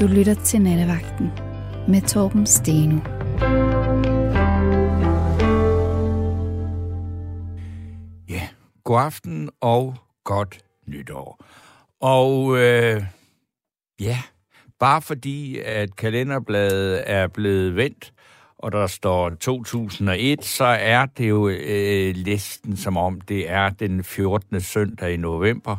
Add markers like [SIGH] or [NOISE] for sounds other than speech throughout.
Du lytter til Nattevagten med Torben Steno. Ja, god aften og godt nytår. Og øh, ja, bare fordi at kalenderbladet er blevet vendt, og der står 2001, så er det jo øh, listen som om det er den 14. søndag i november.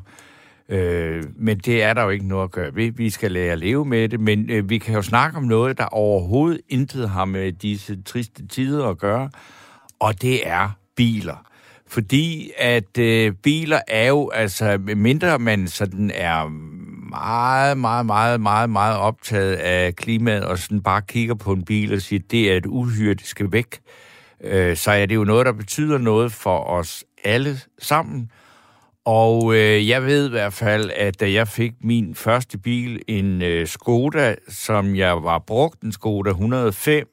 Øh, men det er der jo ikke noget at gøre ved. Vi skal lære at leve med det, men øh, vi kan jo snakke om noget, der overhovedet intet har med disse triste tider at gøre, og det er biler. Fordi at øh, biler er jo, altså mindre man sådan er meget, meget, meget, meget, meget optaget af klimaet, og sådan bare kigger på en bil og siger, det er et uhyre, det skal væk, øh, så er det jo noget, der betyder noget for os alle sammen. Og øh, jeg ved i hvert fald, at da jeg fik min første bil, en øh, Skoda, som jeg var brugt, en Skoda 105,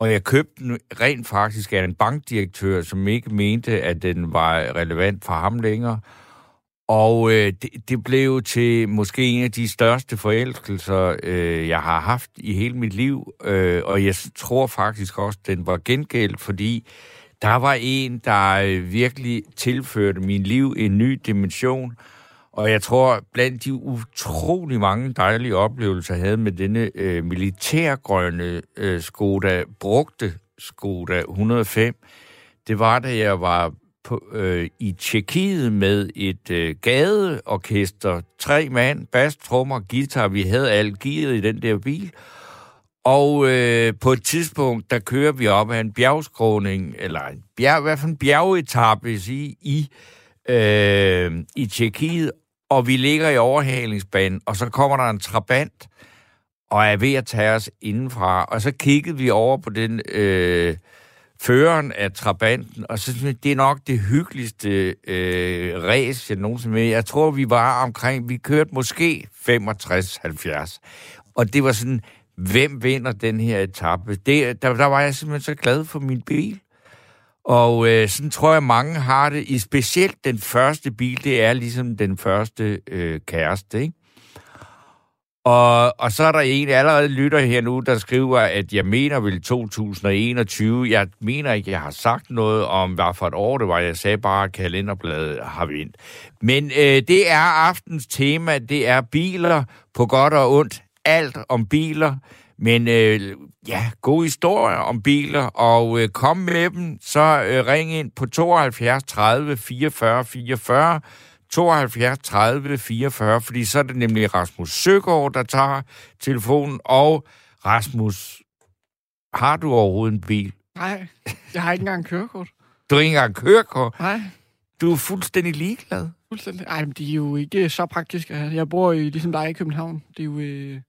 og jeg købte den rent faktisk af en bankdirektør, som ikke mente, at den var relevant for ham længere. Og øh, det, det blev til måske en af de største forelskelser, øh, jeg har haft i hele mit liv. Øh, og jeg tror faktisk også, at den var gengældt, fordi der var en, der øh, virkelig tilførte min liv en ny dimension. Og jeg tror, blandt de utrolig mange dejlige oplevelser, jeg havde med denne øh, militærgrønne øh, Skoda, brugte Skoda 105, det var, da jeg var på, øh, i Tjekkiet med et øh, gadeorkester, tre mand, bas, trommer, guitar, vi havde alt gearet i den der bil, og øh, på et tidspunkt, der kører vi op ad en bjergskråning, eller en bjerg, hvad for en bjergetappe i, i, øh, i Tjekkiet, og vi ligger i overhalingsbanen, og så kommer der en trabant, og er ved at tage os indenfra, og så kiggede vi over på den øh, føreren af trabanten, og så synes jeg, det er nok det hyggeligste øh, race, jeg nogensinde med. Jeg tror, vi var omkring, vi kørte måske 65-70, og det var sådan, hvem vinder den her etape? Det, der, der var jeg simpelthen så glad for min bil. Og øh, sådan tror jeg, mange har det. I specielt den første bil, det er ligesom den første øh, kæreste, ikke? Og, og så er der en allerede lytter her nu, der skriver, at jeg mener vel 2021. Jeg mener ikke, jeg har sagt noget om, hvad for et år det var. Jeg sagde bare, at kalenderbladet har vind. Men øh, det er aftens tema. Det er biler på godt og ondt. Alt om biler. Men øh, ja, gode historier om biler, og øh, kom med dem, så øh, ring ind på 72 30 44 44, 72 30 44, fordi så er det nemlig Rasmus Søgaard, der tager telefonen, og Rasmus, har du overhovedet en bil? Nej, jeg har ikke engang kørekort. Du har ikke engang kørekort? Nej. Du er fuldstændig ligeglad? Fuldstændig. Ej, men de er jo ikke så praktiske. Jeg bor i, ligesom dig i København. Det er jo... Øh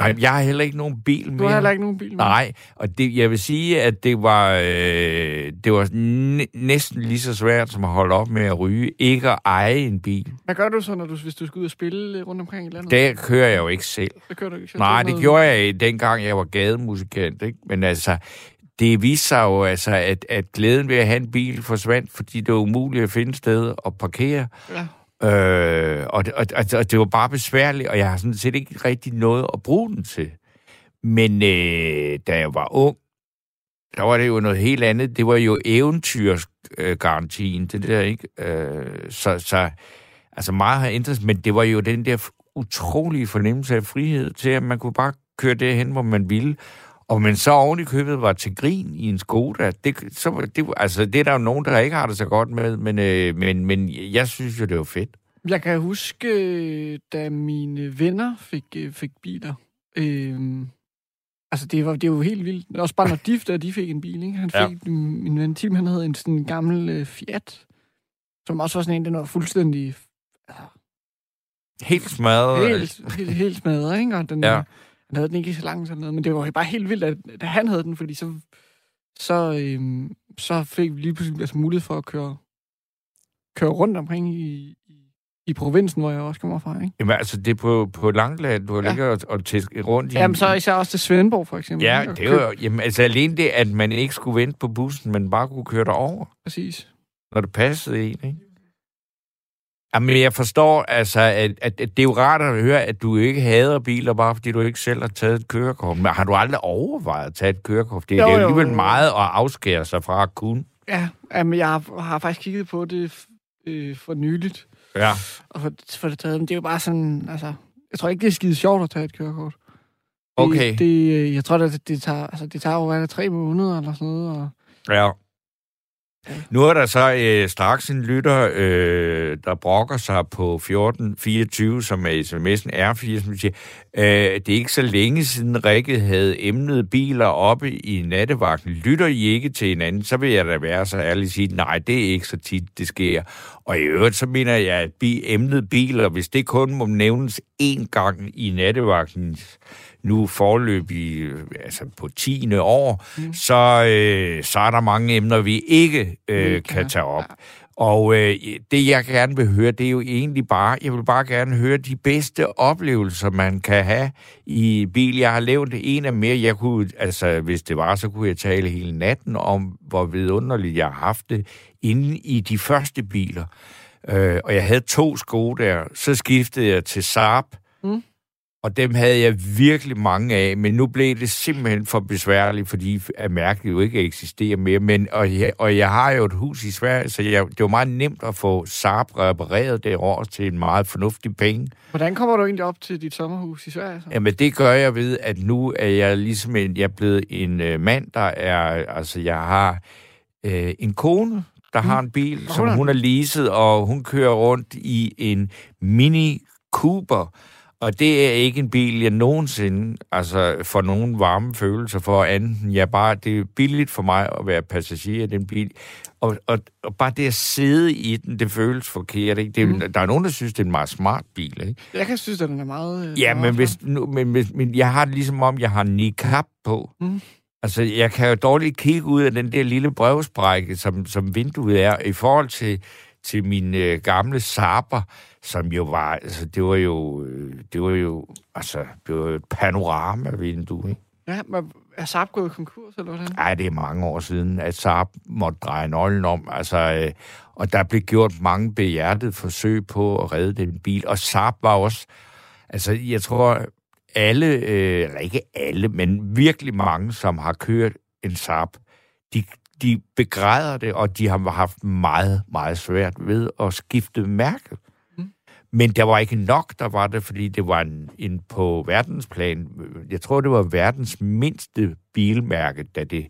Nej, jeg har heller ikke nogen bil mere. Du har heller ikke nogen bil mere? Nej, og det, jeg vil sige, at det var, øh, det var næsten lige så svært som at holde op med at ryge, ikke at eje en bil. Hvad gør du så, når du, hvis du skal ud og spille rundt omkring i landet? Det kører jeg jo ikke selv. Det kører du ikke selv? Nej, det gjorde jeg dengang, jeg var gademusikant. Ikke? Men altså, det viste sig jo, altså, at, at glæden ved at have en bil forsvandt, fordi det var umuligt at finde sted at parkere. Ja. Øh, og, det, og, og det var bare besværligt, og jeg har sådan set ikke rigtig noget at bruge den til. Men øh, da jeg var ung, der var det jo noget helt andet. Det var jo eventyrsgarantien, det der, ikke? Øh, så, så altså meget har ændret men det var jo den der utrolige fornemmelse af frihed til, at man kunne bare køre derhen, hvor man ville. Og men så oven i købet var til grin i en Skoda, det, så, det, altså, det er der jo nogen, der ikke har det så godt med, men, øh, men, men jeg synes jo, det var fedt. Jeg kan huske, da mine venner fik, øh, fik biler. Øh, altså, det var, det var jo helt vildt. Også bare når de, da de fik en bil, ikke? Han fik, ja. min ven Tim, han havde en sådan gammel øh, Fiat, som også var sådan en, den var fuldstændig... Altså, helt smadret. Helt, helt, helt smadret, ikke? Og den, ja han havde den ikke så lang sådan noget, men det var bare helt vildt, at, at han havde den, fordi så, så, øhm, så fik vi lige pludselig altså, mulighed for at køre, køre rundt omkring i, i, provinsen, hvor jeg også kommer fra, ikke? Jamen altså, det er på, på Langland, du ja. ligget og, og tæsk rundt i... Jamen, så især også til Svendborg, for eksempel. Ja, det er jo... Jamen, altså, alene det, at man ikke skulle vente på bussen, men bare kunne køre derover. Præcis. Når det passede en, ikke? Jamen, jeg forstår, altså, at, at, at det er jo rart at høre, at du ikke hader biler, bare fordi du ikke selv har taget et kørekort. Men har du aldrig overvejet at tage et kørekort? Det er Jo, jo, jo, alligevel jo. meget at afskære sig fra at kunne. Ja, jamen, jeg har, har faktisk kigget på det øh, for nyligt, Ja. og for, for det taget, men det er jo bare sådan, altså, jeg tror ikke, det er skide sjovt at tage et kørekort. Det, Okay. Det, øh, jeg tror, det, det, tager, altså, det tager jo, er det, tre måneder eller sådan noget, og Ja. Nu er der så øh, straks en lytter, øh, der brokker sig på 1424, som er sms'en R4, som siger, øh, det er ikke så længe siden Rikke havde emnet biler oppe i nattevagten. Lytter I ikke til hinanden, så vil jeg da være så ærlig at sige, nej, det er ikke så tit, det sker. Og i øvrigt, så mener jeg, at bi- emnet biler, hvis det kun må nævnes én gang i nattevagten, nu forløb i, altså på 10. år, mm. så, øh, så er der mange emner, vi ikke øh, kan kan. tage op. Og øh, det, jeg gerne vil høre, det er jo egentlig bare, jeg vil bare gerne høre de bedste oplevelser, man kan have i bil. Jeg har lavet en af mere. Jeg kunne, altså, hvis det var, så kunne jeg tale hele natten om, hvor vidunderligt jeg har haft det inde i de første biler. Øh, og jeg havde to sko der. Så skiftede jeg til Saab, Mm. Og dem havde jeg virkelig mange af, men nu blev det simpelthen for besværligt, fordi at mærket jo ikke eksisterer mere. Men, og, jeg, og jeg har jo et hus i Sverige, så jeg, det var meget nemt at få Saab repareret derovre til en meget fornuftig penge. hvordan kommer du egentlig op til dit sommerhus i Sverige? Så? Jamen, det gør jeg ved, at nu er jeg ligesom en, jeg er blevet en øh, mand, der er, altså jeg har øh, en kone, der mm. har en bil, Og som hun hun har leaset, og hun kører rundt i en Mini Cooper. Og det er ikke en bil, jeg nogensinde altså, får nogen varme følelser for anden. Jeg bare, det er billigt for mig at være passager i den bil. Og, og, og bare det at sidde i den, det føles forkert. Ikke? Det, mm. Der er nogen, der synes, det er en meget smart bil. Ikke? Jeg kan synes, at den er meget... øh, Ja, meget men, hvis, nu, men, hvis, men jeg har det ligesom om, jeg har niqab på. Mm. Altså, jeg kan jo dårligt kigge ud af den der lille brevsprække, som, som vinduet er, i forhold til, til min øh, gamle Saber, som jo var, altså, det var jo, øh, det var jo, altså, det var jo et panoramavindue, ikke? Ja, men er Saab gået konkurs, eller hvordan? Ej, det er mange år siden, at Saab måtte dreje nøglen om. Altså, øh, og der blev gjort mange behjertede forsøg på at redde den bil. Og Saab var også... Altså, jeg tror, alle, øh, eller ikke alle, men virkelig mange, som har kørt en Saab, de, de begræder det, og de har haft meget, meget svært ved at skifte mærke. Men der var ikke nok, der var det, fordi det var en, en på verdensplan. Jeg tror, det var verdens mindste bilmærke, da det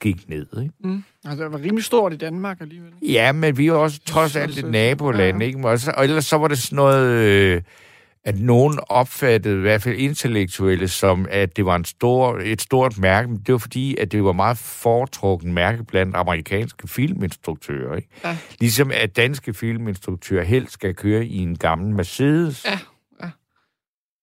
gik ned. Ikke? Mm. Altså, det var rimelig stort i Danmark alligevel. Ja, men vi er jo også trods alt et naboland, ja. ikke? Og, så, og ellers så var det sådan noget, øh, at nogen opfattede, i hvert fald intellektuelle, som at det var en stor, et stort mærke. Men det var fordi, at det var meget foretrukken mærke blandt amerikanske filminstruktører, ikke? Ja. Ligesom at danske filminstruktører helst skal køre i en gammel Mercedes. Ja.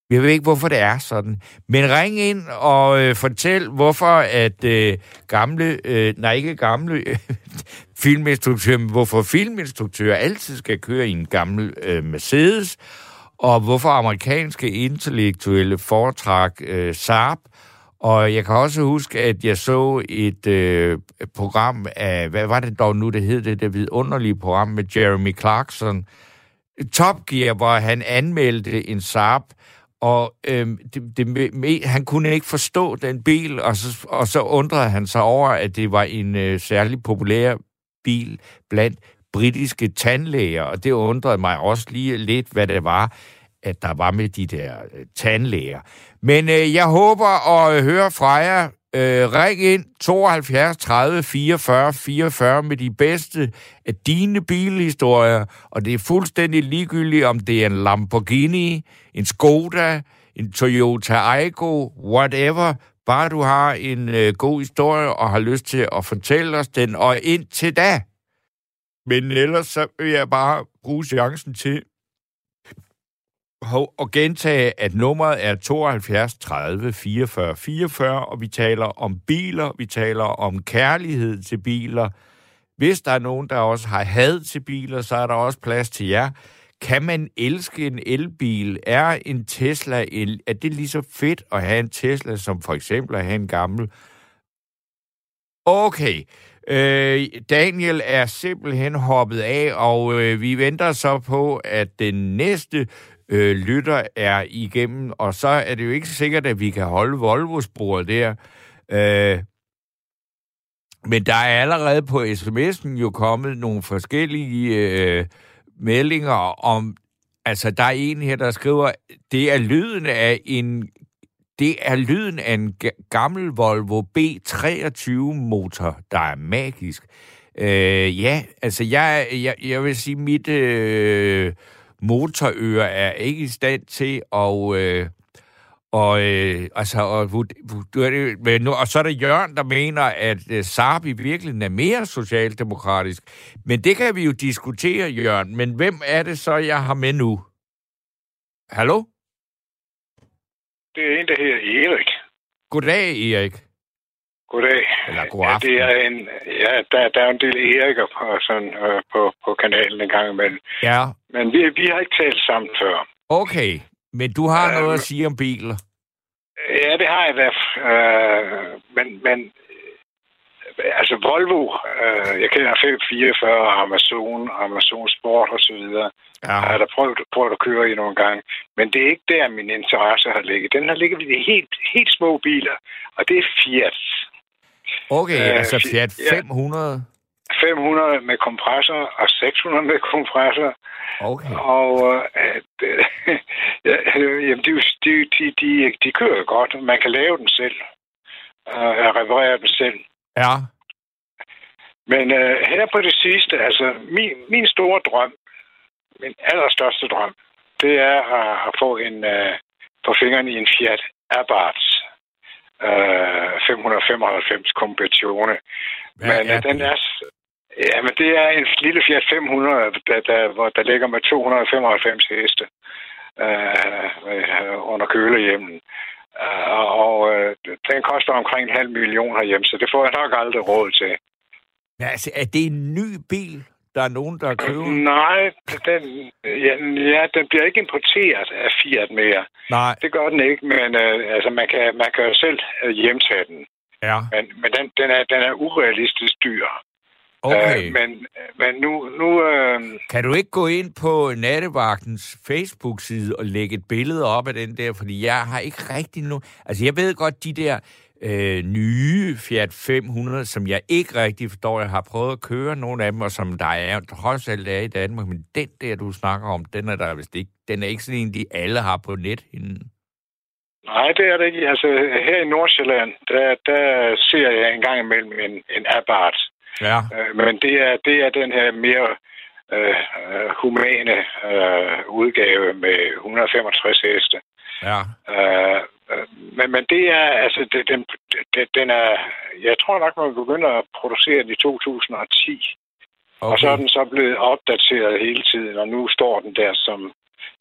Jeg ved ikke, hvorfor det er sådan. Men ring ind og øh, fortæl, hvorfor at øh, gamle, øh, nej ikke gamle øh, [LAUGHS] filminstruktører, men hvorfor filminstruktører altid skal køre i en gammel øh, Mercedes, og hvorfor amerikanske intellektuelle foretræk øh, Saab. Og jeg kan også huske, at jeg så et øh, program af, hvad var det dog nu, det hed, det det vidunderlige program med Jeremy Clarkson, Top Gear, hvor han anmeldte en Saab, og øhm, det, det, me, han kunne ikke forstå den bil, og så, og så undrede han sig over, at det var en øh, særlig populær bil blandt britiske tandlæger, og det undrede mig også lige lidt, hvad det var, at der var med de der øh, tandlæger. Men øh, jeg håber at øh, høre fra jer. Øh, ring ind 72 30 44 44 med de bedste af dine bilhistorier, og det er fuldstændig ligegyldigt, om det er en Lamborghini, en Skoda, en Toyota Aygo, whatever. Bare du har en øh, god historie og har lyst til at fortælle os den, og indtil da. Men ellers så vil jeg bare bruge chancen til og gentage, at nummeret er 72 30 44 44, og vi taler om biler, vi taler om kærlighed til biler. Hvis der er nogen, der også har had til biler, så er der også plads til jer. Kan man elske en elbil? Er en Tesla el, er det lige så fedt at have en Tesla, som for eksempel at have en gammel? Okay. Øh, Daniel er simpelthen hoppet af, og øh, vi venter så på, at den næste øh, lytter er igennem, og så er det jo ikke sikkert, at vi kan holde Volvo-sporet der. Øh, men der er allerede på sms'en jo kommet nogle forskellige øh, meldinger om, altså der er en her, der skriver, det er lyden af en det er lyden af en gammel Volvo B23-motor, der er magisk. Øh, ja, altså jeg, jeg, jeg vil sige, mit øh, motorøre er ikke i stand til at... Øh, og, øh, altså, og, men nu, og så er der Jørgen, der mener, at øh, Saab i virkeligheden er mere socialdemokratisk. Men det kan vi jo diskutere, Jørgen. Men hvem er det så, jeg har med nu? Hallo? Det er en, der hedder Erik. Goddag, Erik. Goddag. Eller god aften. Ja, det er en, ja der, der er en del Eriker på, sådan, øh, på, på kanalen en gang imellem. Ja. Men vi, vi har ikke talt sammen før. Okay, men du har øh, noget at sige om biler. Ja, det har jeg da. Øh, men, men altså Volvo, øh, jeg kender 544, Amazon, Amazon Sport og så videre. Ja. Jeg har da prøvet, prøvet at køre i nogle gange. Men det er ikke der, min interesse har ligget. Den har ligget ved de helt, helt små biler, og det er Fiat. Okay, øh, altså Fiat 500? Ja. 500 med kompressor og 600 med kompressor. Okay. Og øh, [LAUGHS] ja, jamen, de, de, de, de, de kører godt. Man kan lave den selv. Og øh, reparere den selv. Ja. Men øh, her på det sidste, altså min, min store drøm, min allerstørste drøm, det er at, at få en øh, på fingrene i en Fiat Abarth øh, 595 Competizione. Men er den er... Ja, men det er en lille Fiat 500, der, der, hvor der ligger med 295 heste øh, under kølehjemmen. Uh, og uh, den koster omkring en halv million herhjemme, så det får jeg nok aldrig råd til. Ja, altså, er det en ny bil, der er nogen, der køber? Nej, den, ja, ja, den bliver ikke importeret af Fiat mere. Nej. Det gør den ikke, men uh, altså, man, kan, man kan jo selv hjemtage den. Ja. Men, men den, den, er, den er urealistisk dyr. Okay. Uh, men, men nu... nu uh... Kan du ikke gå ind på Nattevagtens Facebook-side og lægge et billede op af den der? Fordi jeg har ikke rigtig nu... Altså, jeg ved godt, de der øh, nye Fiat 500, som jeg ikke rigtig forstår. Jeg har prøvet at køre nogle af dem, og som der er trods alt er i Danmark. Men den der, du snakker om, den er der vist ikke. Den er ikke sådan en, de alle har på net inden. Nej, det er det ikke. Altså, her i Nordsjælland, der, der ser jeg en gang imellem en, en Abarth Ja. Øh, men det er, det er den her mere øh, humane øh, udgave med 165 heste. Ja. Øh, men, men det er, altså, det, den, det, den er, jeg tror nok, man begynder at producere den i 2010. Okay. Og så er den så blevet opdateret hele tiden, og nu står den der som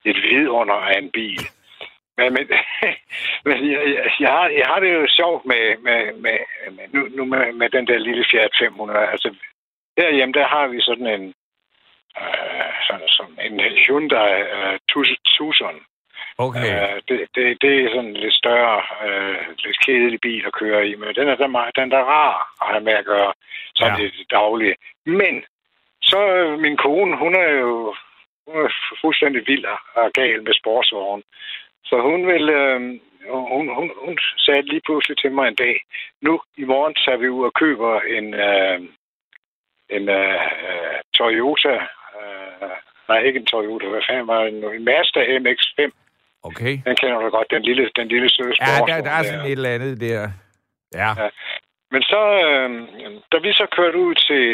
et vidunder af en bil. Men, men, [LAUGHS] men jeg, jeg, har, jeg har det jo sjovt med, med, med, med, nu, nu med, med den der lille Fiat 500. Altså, derhjemme, der har vi sådan en, øh, sådan, som en Hyundai øh, Tucson. Okay. Øh, det, det, det er sådan en lidt større, øh, lidt kedelig bil at køre i, men den er, der, den er rar at have med at gøre sådan ja. det daglige. Men så øh, min kone, hun er jo hun er fuldstændig vild og gal med sportsvogn. Så hun vil, øh, hun, hun, hun sagde lige pludselig til mig en dag, nu i morgen tager vi ud og køber en, øh, en øh, Toyota, øh, nej ikke en Toyota, hvad fanden var det en Mazda MX-5. Okay. Den kender du godt, den lille, den lille søde Ja, der, der er sådan der. et eller andet der. Ja. ja. Men så, øh, da vi så kørte ud til,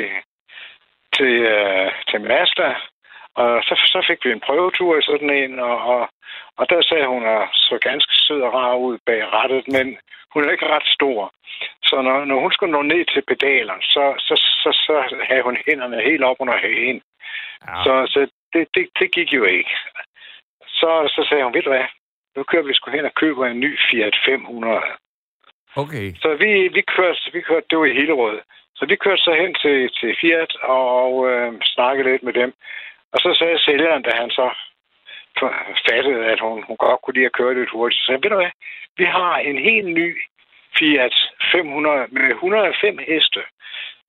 til, øh, til Mazda, og så, så fik vi en prøvetur i sådan en, og, og, og der sagde hun, at så ganske sød og rar ud bag rettet, men hun er ikke ret stor. Så når, når hun skulle nå ned til pedalerne, så, så, så, så havde hun hænderne helt op under hagen. Ja. Så, så det, det, det gik jo ikke. Så, så sagde hun, ved du hvad, nu kører vi sgu hen og køber en ny Fiat 500. Okay. Så vi, vi kørte, vi kørte, det var i Hillerød. Så vi kørte så hen til, til Fiat og øh, snakkede lidt med dem. Og så sagde sælgeren, da han så fattede, at hun, hun godt kunne lide at køre lidt hurtigt, så sagde ved du hvad, vi har en helt ny Fiat 500 med 105 heste.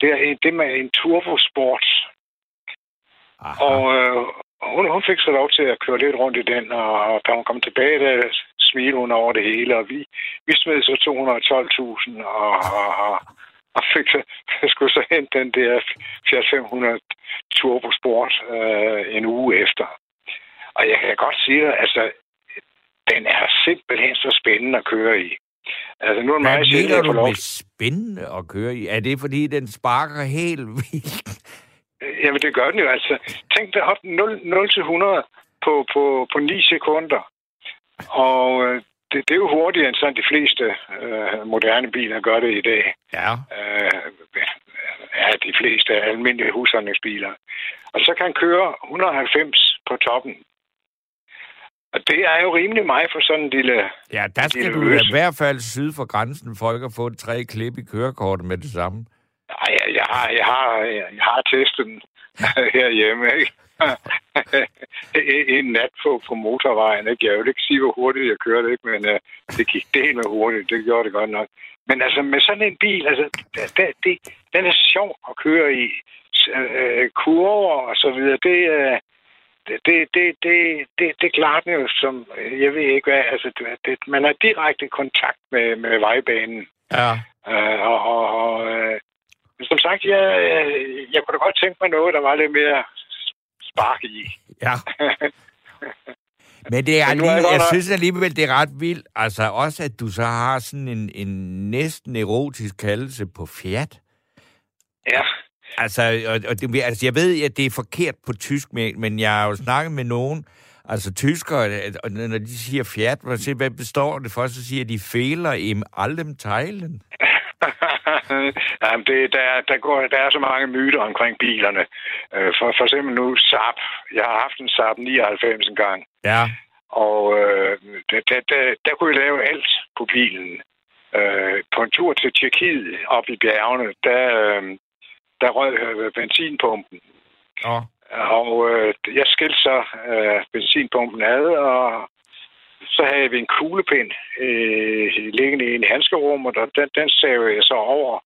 Det er en, det med en turbosport. Aha. Og øh, hun, hun fik så lov til at køre lidt rundt i den, og da hun kom tilbage, der smilede hun over det hele, og vi, vi smed så 212.000, og, og, og, og fik så, [LAUGHS] skulle så hente den der Fiat 500 Turbo Sport øh, en uge efter. Og jeg kan godt sige at altså, den er simpelthen så spændende at køre i. Altså, nu er det meget mener du med spændende at køre i? Er det, fordi den sparker helt vildt? Jamen, det gør den jo. Altså, tænk dig op 0, 0 til 100 på, på, på 9 sekunder. Og øh, det, det er jo hurtigere end sådan de fleste øh, moderne biler gør det i dag. Ja. Øh, ja, de fleste almindelige husholdningsbiler. Og så kan han køre 190 på toppen. Og det er jo rimelig meget for sådan en lille... Ja, der skal du løs. i hvert fald syd for grænsen folk at få et tre klip i kørekortet med det samme. Nej, jeg, jeg, har, jeg, har, jeg har testet den [LAUGHS] herhjemme, ikke? [LAUGHS] en nat på, på motorvejen. Ikke? Jeg vil ikke sige, hvor hurtigt jeg kørte, ikke? men uh, det gik det med hurtigt. Det gjorde det godt nok. Men altså, med sådan en bil, altså, det, det, den er sjov at køre i. Uh, kurver og så videre, det, uh, det, det, det, det, det, det klarer den jo som, jeg ved ikke hvad, altså, det, man har direkte kontakt med, med vejbanen. Ja. Uh, og, og, og uh, som sagt, jeg, jeg kunne da godt tænke mig noget, der var lidt mere spark i. Ja. [LAUGHS] Men det er lige, jeg synes alligevel, det er ret vildt. Altså også, at du så har sådan en, en næsten erotisk kaldelse på Fiat. Ja. Altså, og, og det, altså, jeg ved, at det er forkert på tysk, men jeg har jo snakket med nogen, altså tyskere, og når de siger Fiat, hvad består det for, så siger de fejler im allem teilen. [LAUGHS] Jamen, det, der, der, går, der er så mange myter omkring bilerne. Øh, for, for eksempel nu Saab. Jeg har haft en Saab 99 en gang. Ja. Og øh, der, der, der, der kunne jeg lave alt på bilen. Øh, på en tur til Tjekkiet op i bjergene, der, øh, der røg øh, benzinpumpen. Ja. Og øh, jeg skilte så øh, benzinpumpen ad, og så havde vi en kuglepind øh, liggende i en handskerum, og den, den savede jeg så over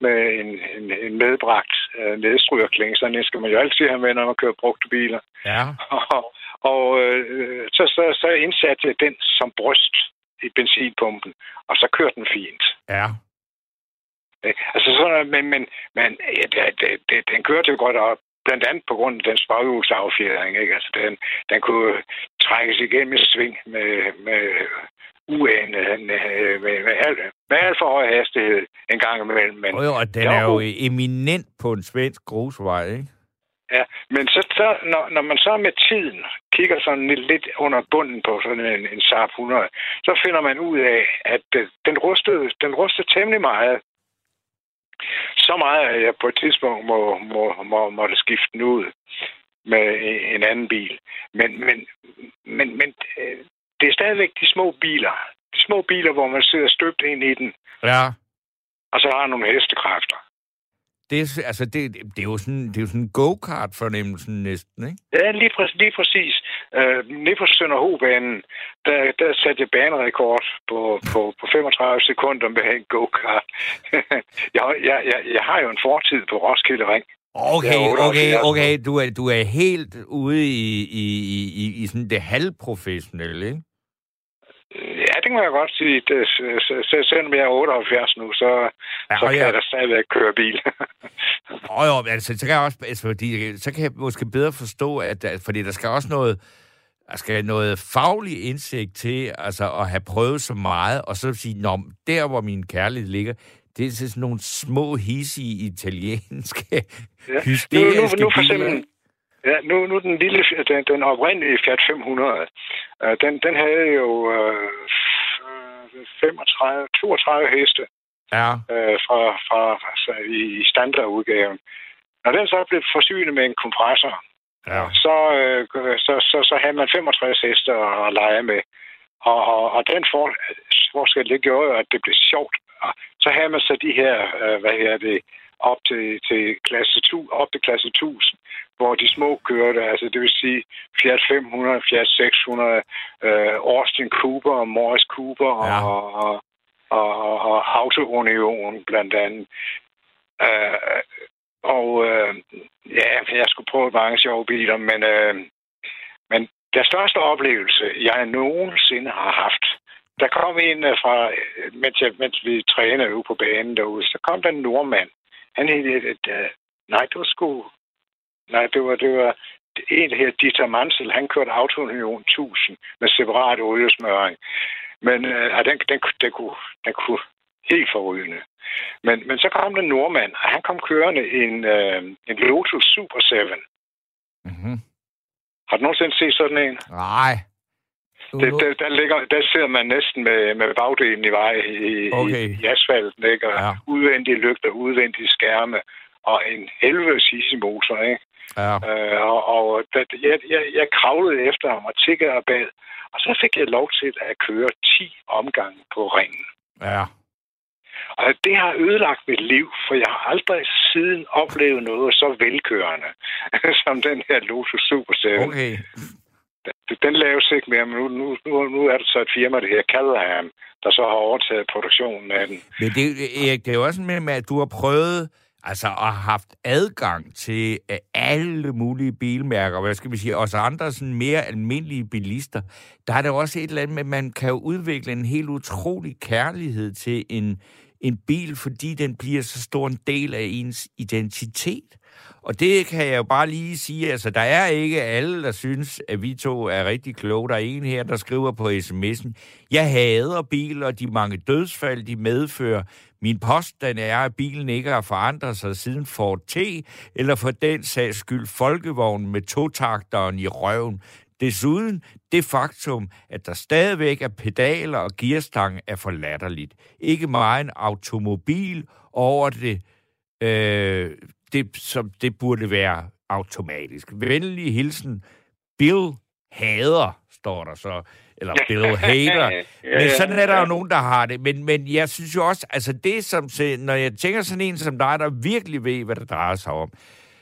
med en, en, en medbragt øh, nedstrygerkling. Sådan en skal man jo altid have med, når man kører brugte biler. Ja. og og øh, så, så, så indsatte jeg den som bryst i benzinpumpen, og så kørte den fint. Ja. Øh, altså sådan, men, men, men ja, det, det, den kørte jo godt op blandt andet på grund af den spaghjulsaffjering. Ikke? Altså, den, den kunne trækkes igennem i sving med, med uanet, med, med, med, alt, med alt for høj hastighed en gang imellem. Men jo, og den er jo eminent på en svensk grusvej, ikke? Ja, men så, så når, når man så med tiden kigger sådan lidt, lidt under bunden på sådan en, en Saab 100, så finder man ud af, at den rustede, den rustede temmelig meget. Så meget, at jeg på et tidspunkt må, må, må, måtte skifte den ud med en anden bil. Men, men, men, men øh, det er stadigvæk de små biler. De små biler, hvor man sidder støbt ind i den. Ja. Og så har nogle hestekræfter. Det er, altså, det, det er jo sådan, det er jo sådan en go-kart-fornemmelsen næsten, ikke? Ja, lige, præ- lige præcis. Øh, nede på Sønderhobanen, der, der satte jeg banerekord på, på, på 35 sekunder med en go-kart. [LAUGHS] jeg, jeg, jeg, jeg har jo en fortid på Roskilde Ring. Okay, okay, okay. Du er, du er helt ude i, i, i, i sådan det halvprofessionelle, ikke? Det kan jeg godt sige. Det, så, selvom jeg er 78 nu, så, ja, så kan ja. jeg da stadigvæk køre bil. [LAUGHS] Og jo, altså, så kan jeg også, altså, fordi, så kan jeg måske bedre forstå, at fordi der skal også noget, der skal noget faglig indsigt til, altså at have prøvet så meget, og så sige, Nå, der hvor min kærlighed ligger, det er sådan nogle små hissige italienske ja. hysteriske nu, nu, nu for eksempel, Ja, nu, nu den lille, den, den oprindelige Fiat 500, øh, den, den havde jo øh, 35, 32 heste ja. øh, fra, fra, altså, i, i standardudgaven. Når den så blev forsynet med en kompressor, ja. så, øh, så, så, så havde man 65 heste at lege med. Og, og, og den for, forskel, det gjorde jo, at det blev sjovt. Og så havde man så de her, øh, hvad her det, op til, til klasse 2, op til klasse 1000, hvor de små kørte, altså det vil sige Fiat 500, Fiat 600, øh, Austin Cooper og Morris Cooper ja. og, og, og, og Auto Union blandt andet. Øh, og øh, ja, jeg skulle prøve mange sjove biler, men, øh, men den største oplevelse, jeg nogensinde har haft, der kom en øh, fra, øh, mens, jeg, mens vi trænede ude på banen derude, så kom der en nordmand. Han hed, et, uh, nej, det var sgu, nej, det var, det var en, der hedder Dieter Mansel. Han kørte Autounion 1000 med separat oliesmøring. Men uh, den, den, den, kunne, den kunne helt forrygende. Men, men så kom der en nordmand, og han kom kørende en, uh, en Lotus Super 7. Mm-hmm. Har du nogensinde set sådan en? Nej. Det, der, der, ligger, der sidder man næsten med, med bagdelen i vej i, okay. i, i asfalten, ikke? Og Ja. udvendige lygter, udvendige skærme, og en helvede motor, ikke? Ja. Øh, og og jeg, jeg, jeg kravlede efter ham og tiggede og bad, og så fik jeg lov til at køre 10 omgange på ringen. Ja. Og det har ødelagt mit liv, for jeg har aldrig siden oplevet noget så velkørende, [LAUGHS] som den her Lotus Super 7. Okay. Den laves ikke mere, men nu, nu, nu, nu er der så et firma, der hedder Callahan, der så har overtaget produktionen af den. Men det, Erik, det er jo også med, at du har prøvet altså har haft adgang til øh, alle mulige bilmærker, hvad skal vi sige, også andre sådan mere almindelige bilister. Der er det også et eller andet med, at man kan jo udvikle en helt utrolig kærlighed til en, en bil, fordi den bliver så stor en del af ens identitet. Og det kan jeg jo bare lige sige, altså der er ikke alle, der synes, at vi to er rigtig kloge. Der er en her, der skriver på sms'en, jeg hader biler og de mange dødsfald, de medfører. Min påstand er, at bilen ikke har forandret sig siden Ford T, eller for den sags skyld folkevognen med totakteren i røven. Desuden det faktum, at der stadigvæk er pedaler og gearstang er for latterligt. Ikke meget en automobil over det, øh, det, som det burde være automatisk. Venlig hilsen, Bill Hader, står der så. Eller Bill [LAUGHS] Hader. Men sådan er der jo nogen, der har det. Men, men jeg synes jo også, altså det som, når jeg tænker sådan en som dig, der virkelig ved, hvad det drejer sig om,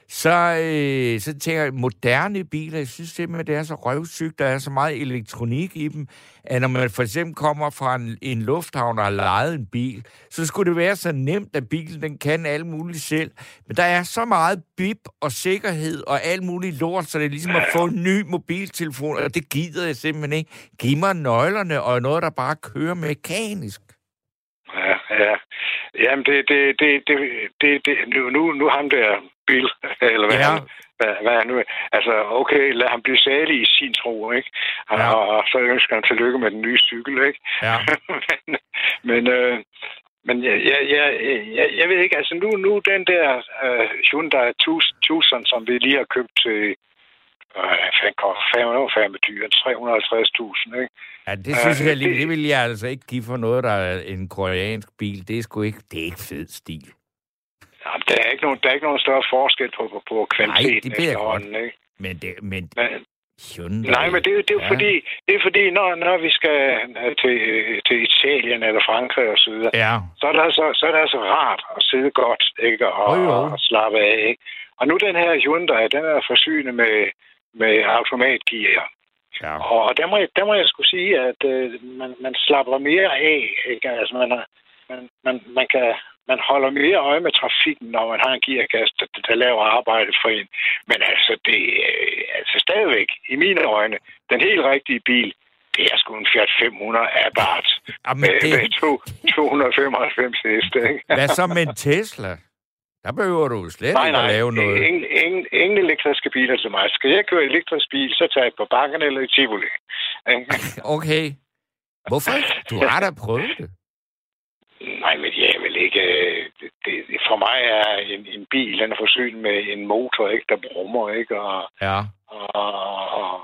så, øh, så tænker jeg, moderne biler, jeg synes simpelthen, det er så røvsygt, der er så meget elektronik i dem, at når man for eksempel kommer fra en, en lufthavn og har lejet en bil, så skulle det være så nemt, at bilen den kan alt muligt selv. Men der er så meget bip og sikkerhed og alt muligt lort, så det er ligesom at få en ny mobiltelefon, og det gider jeg simpelthen ikke. Giv mig nøglerne og noget, der bare kører mekanisk. Ja, ja. Jamen, det, det, det, det, det, det nu, nu, nu ham der Bill, [LAUGHS] eller hvad, Ja. han, hvad, hvad han nu. Altså, okay, lad ham blive salig i sin tro, ikke? Og, Ja. og, og så ønsker han tillykke med den nye cykel, ikke? Ja. [LAUGHS] men, men, øh, men jeg, jeg, jeg, jeg, jeg ved ikke, altså nu, nu den der øh, Hyundai Tucson, som vi lige har købt til øh, fanden koster 500 fandme dyr, 350.000, ikke? Ja, det synes Øh, jeg lige, det- det vil jeg altså ikke give for noget, der er en koreansk bil. Det er sgu ikke, det er ikke fed stil. Jamen, der, er ikke nogen, der er ikke nogen større forskel på, på, på kvaliteten det jeg godt. efterhånden, ikke? Men det, men Men, Hyundai... nej, men det, er det er ja. fordi, det er fordi når, når vi skal øh, til, til Italien eller Frankrig og så videre, Ja, så er det altså, så er det altså rart at sidde godt, ikke? Og, jo. og slappe af, ikke? Og nu den her Hyundai, den er forsynet med, med automatgear. ja. Og, der, må jeg, der må jeg skulle sige, at øh, man, man slapper mere af. Ikke? Altså, man, man, man, man, kan, man holder mere øje med trafikken, når man har en gearkasse, der, der laver arbejde for en. Men altså, det øh, altså stadigvæk, i mine øjne, den helt rigtige bil, det er sgu en Fiat 500 Abarth Jamen, med, det, med to, 295 heste. Hvad så med en Tesla? Der behøver du slet Nej, ikke at lave noget. ingen, ingen, ingen elektriske biler til mig. Skal jeg køre elektrisk bil, så tager jeg på bakken eller i Tivoli. [LAUGHS] Okay. Hvorfor? Du har da prøvet det. Nej, men jeg vil ikke... øh, Det, det, for mig er en, en bil, den er forsynet med en motor, ikke, der brummer, ikke? Og, Ja. og, og,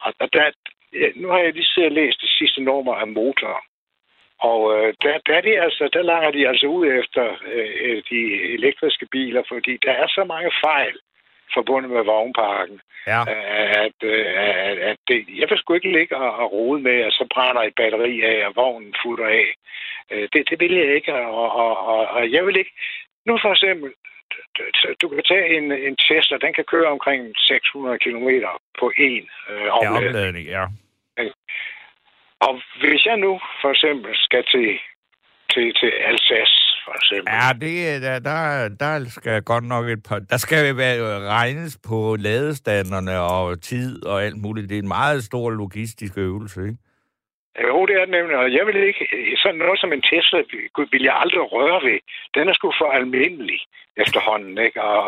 og, og der, nu har jeg lige siddet og læst det sidste nummer af motor. Og øh, der, der, er de altså, der langer de altså ud efter øh, de elektriske biler, fordi der er så mange fejl forbundet med vognparken, Ja. at, øh, at, at det, jeg vil sgu ikke ligge og, og rode med, at så brænder et batteri af, og vognen futter af. Øh, Det, det vil jeg ikke, og, og, og, og jeg vil ikke... Nu for eksempel, du- kan tage en, en Tesla, den kan køre omkring 600 km på én øh, Ja, omladning. opladning, ja. Og hvis jeg nu for eksempel skal til, til, til Alsace for eksempel. Ja, det, der, der, der skal godt nok et par... Der skal være regnes på ladestanderne og tid og alt muligt. Det er en meget stor logistisk øvelse, ikke? Jo, det er det nemlig. Og jeg vil ikke... Sådan noget som en Tesla vil jeg aldrig røre ved. Den er sgu for almindelig efterhånden, ikke? Og,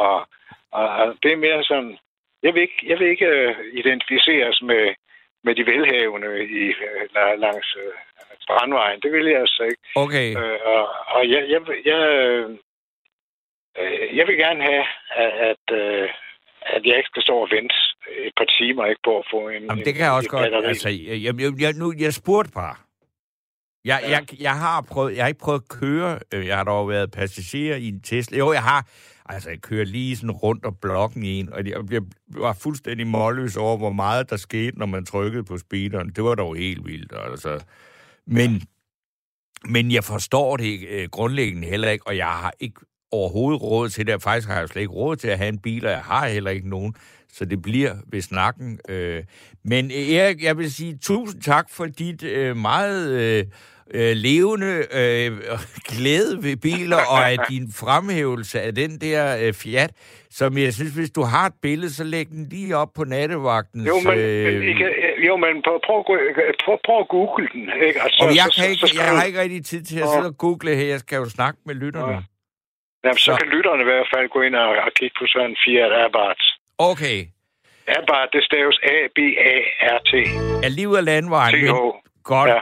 og, og det er mere sådan... Jeg vil ikke, jeg vil ikke uh, identificeres med, med de velhavende i, langs uh, Strandvejen. Det vil jeg altså ikke. Okay. Uh, og og jeg, jeg, jeg, uh, jeg vil gerne have, at, at, uh, at jeg ikke skal stå og vente et par timer ikke på at få en... Jamen, det kan jeg også godt. batteri. Altså, jeg, jeg, jeg, nu, jeg spurgte bare. Jeg, ja. jeg, jeg, har prøvet, jeg har ikke prøvet at køre. øh, Jeg har dog været passager i en Tesla. Jo, jeg har. Altså, jeg kører lige sådan rundt om blokken i en, og jeg blev- var fuldstændig målløs over, hvor meget der skete, når man trykkede på speederen. Det var dog helt vildt, altså. Men, men jeg forstår det øh, grundlæggende heller ikke, og jeg har ikke overhovedet råd til det. Faktisk har jeg slet ikke råd til at have en bil, og jeg har heller ikke nogen. Så det bliver ved snakken. Øh. Men øh, Erik, jeg vil sige tusind tak for dit øh, meget øh, levende øh, [LAUGHS] glæde ved biler, og af [LAUGHS] din fremhævelse af den der øh, Fiat, som jeg synes, hvis du har et billede, så læg den lige op på nattevagtens... Jo, men, øh, men, ikke, jo, men prøv, prøv, prøv, prøv at google den. Ikke? Altså, og jeg, så- kan så- ikke, så jeg har ikke rigtig tid til at sidde og google her. Jeg skal jo snakke med lytterne. Nå. Jamen, så Så- kan lytterne i hvert fald gå ind og, og kigge på sådan en Fiat Abarth. Okay. Abarth, det staves A-B-A-R-T. Alligevel af landvejen. T-H. Godt. Ja. Ja.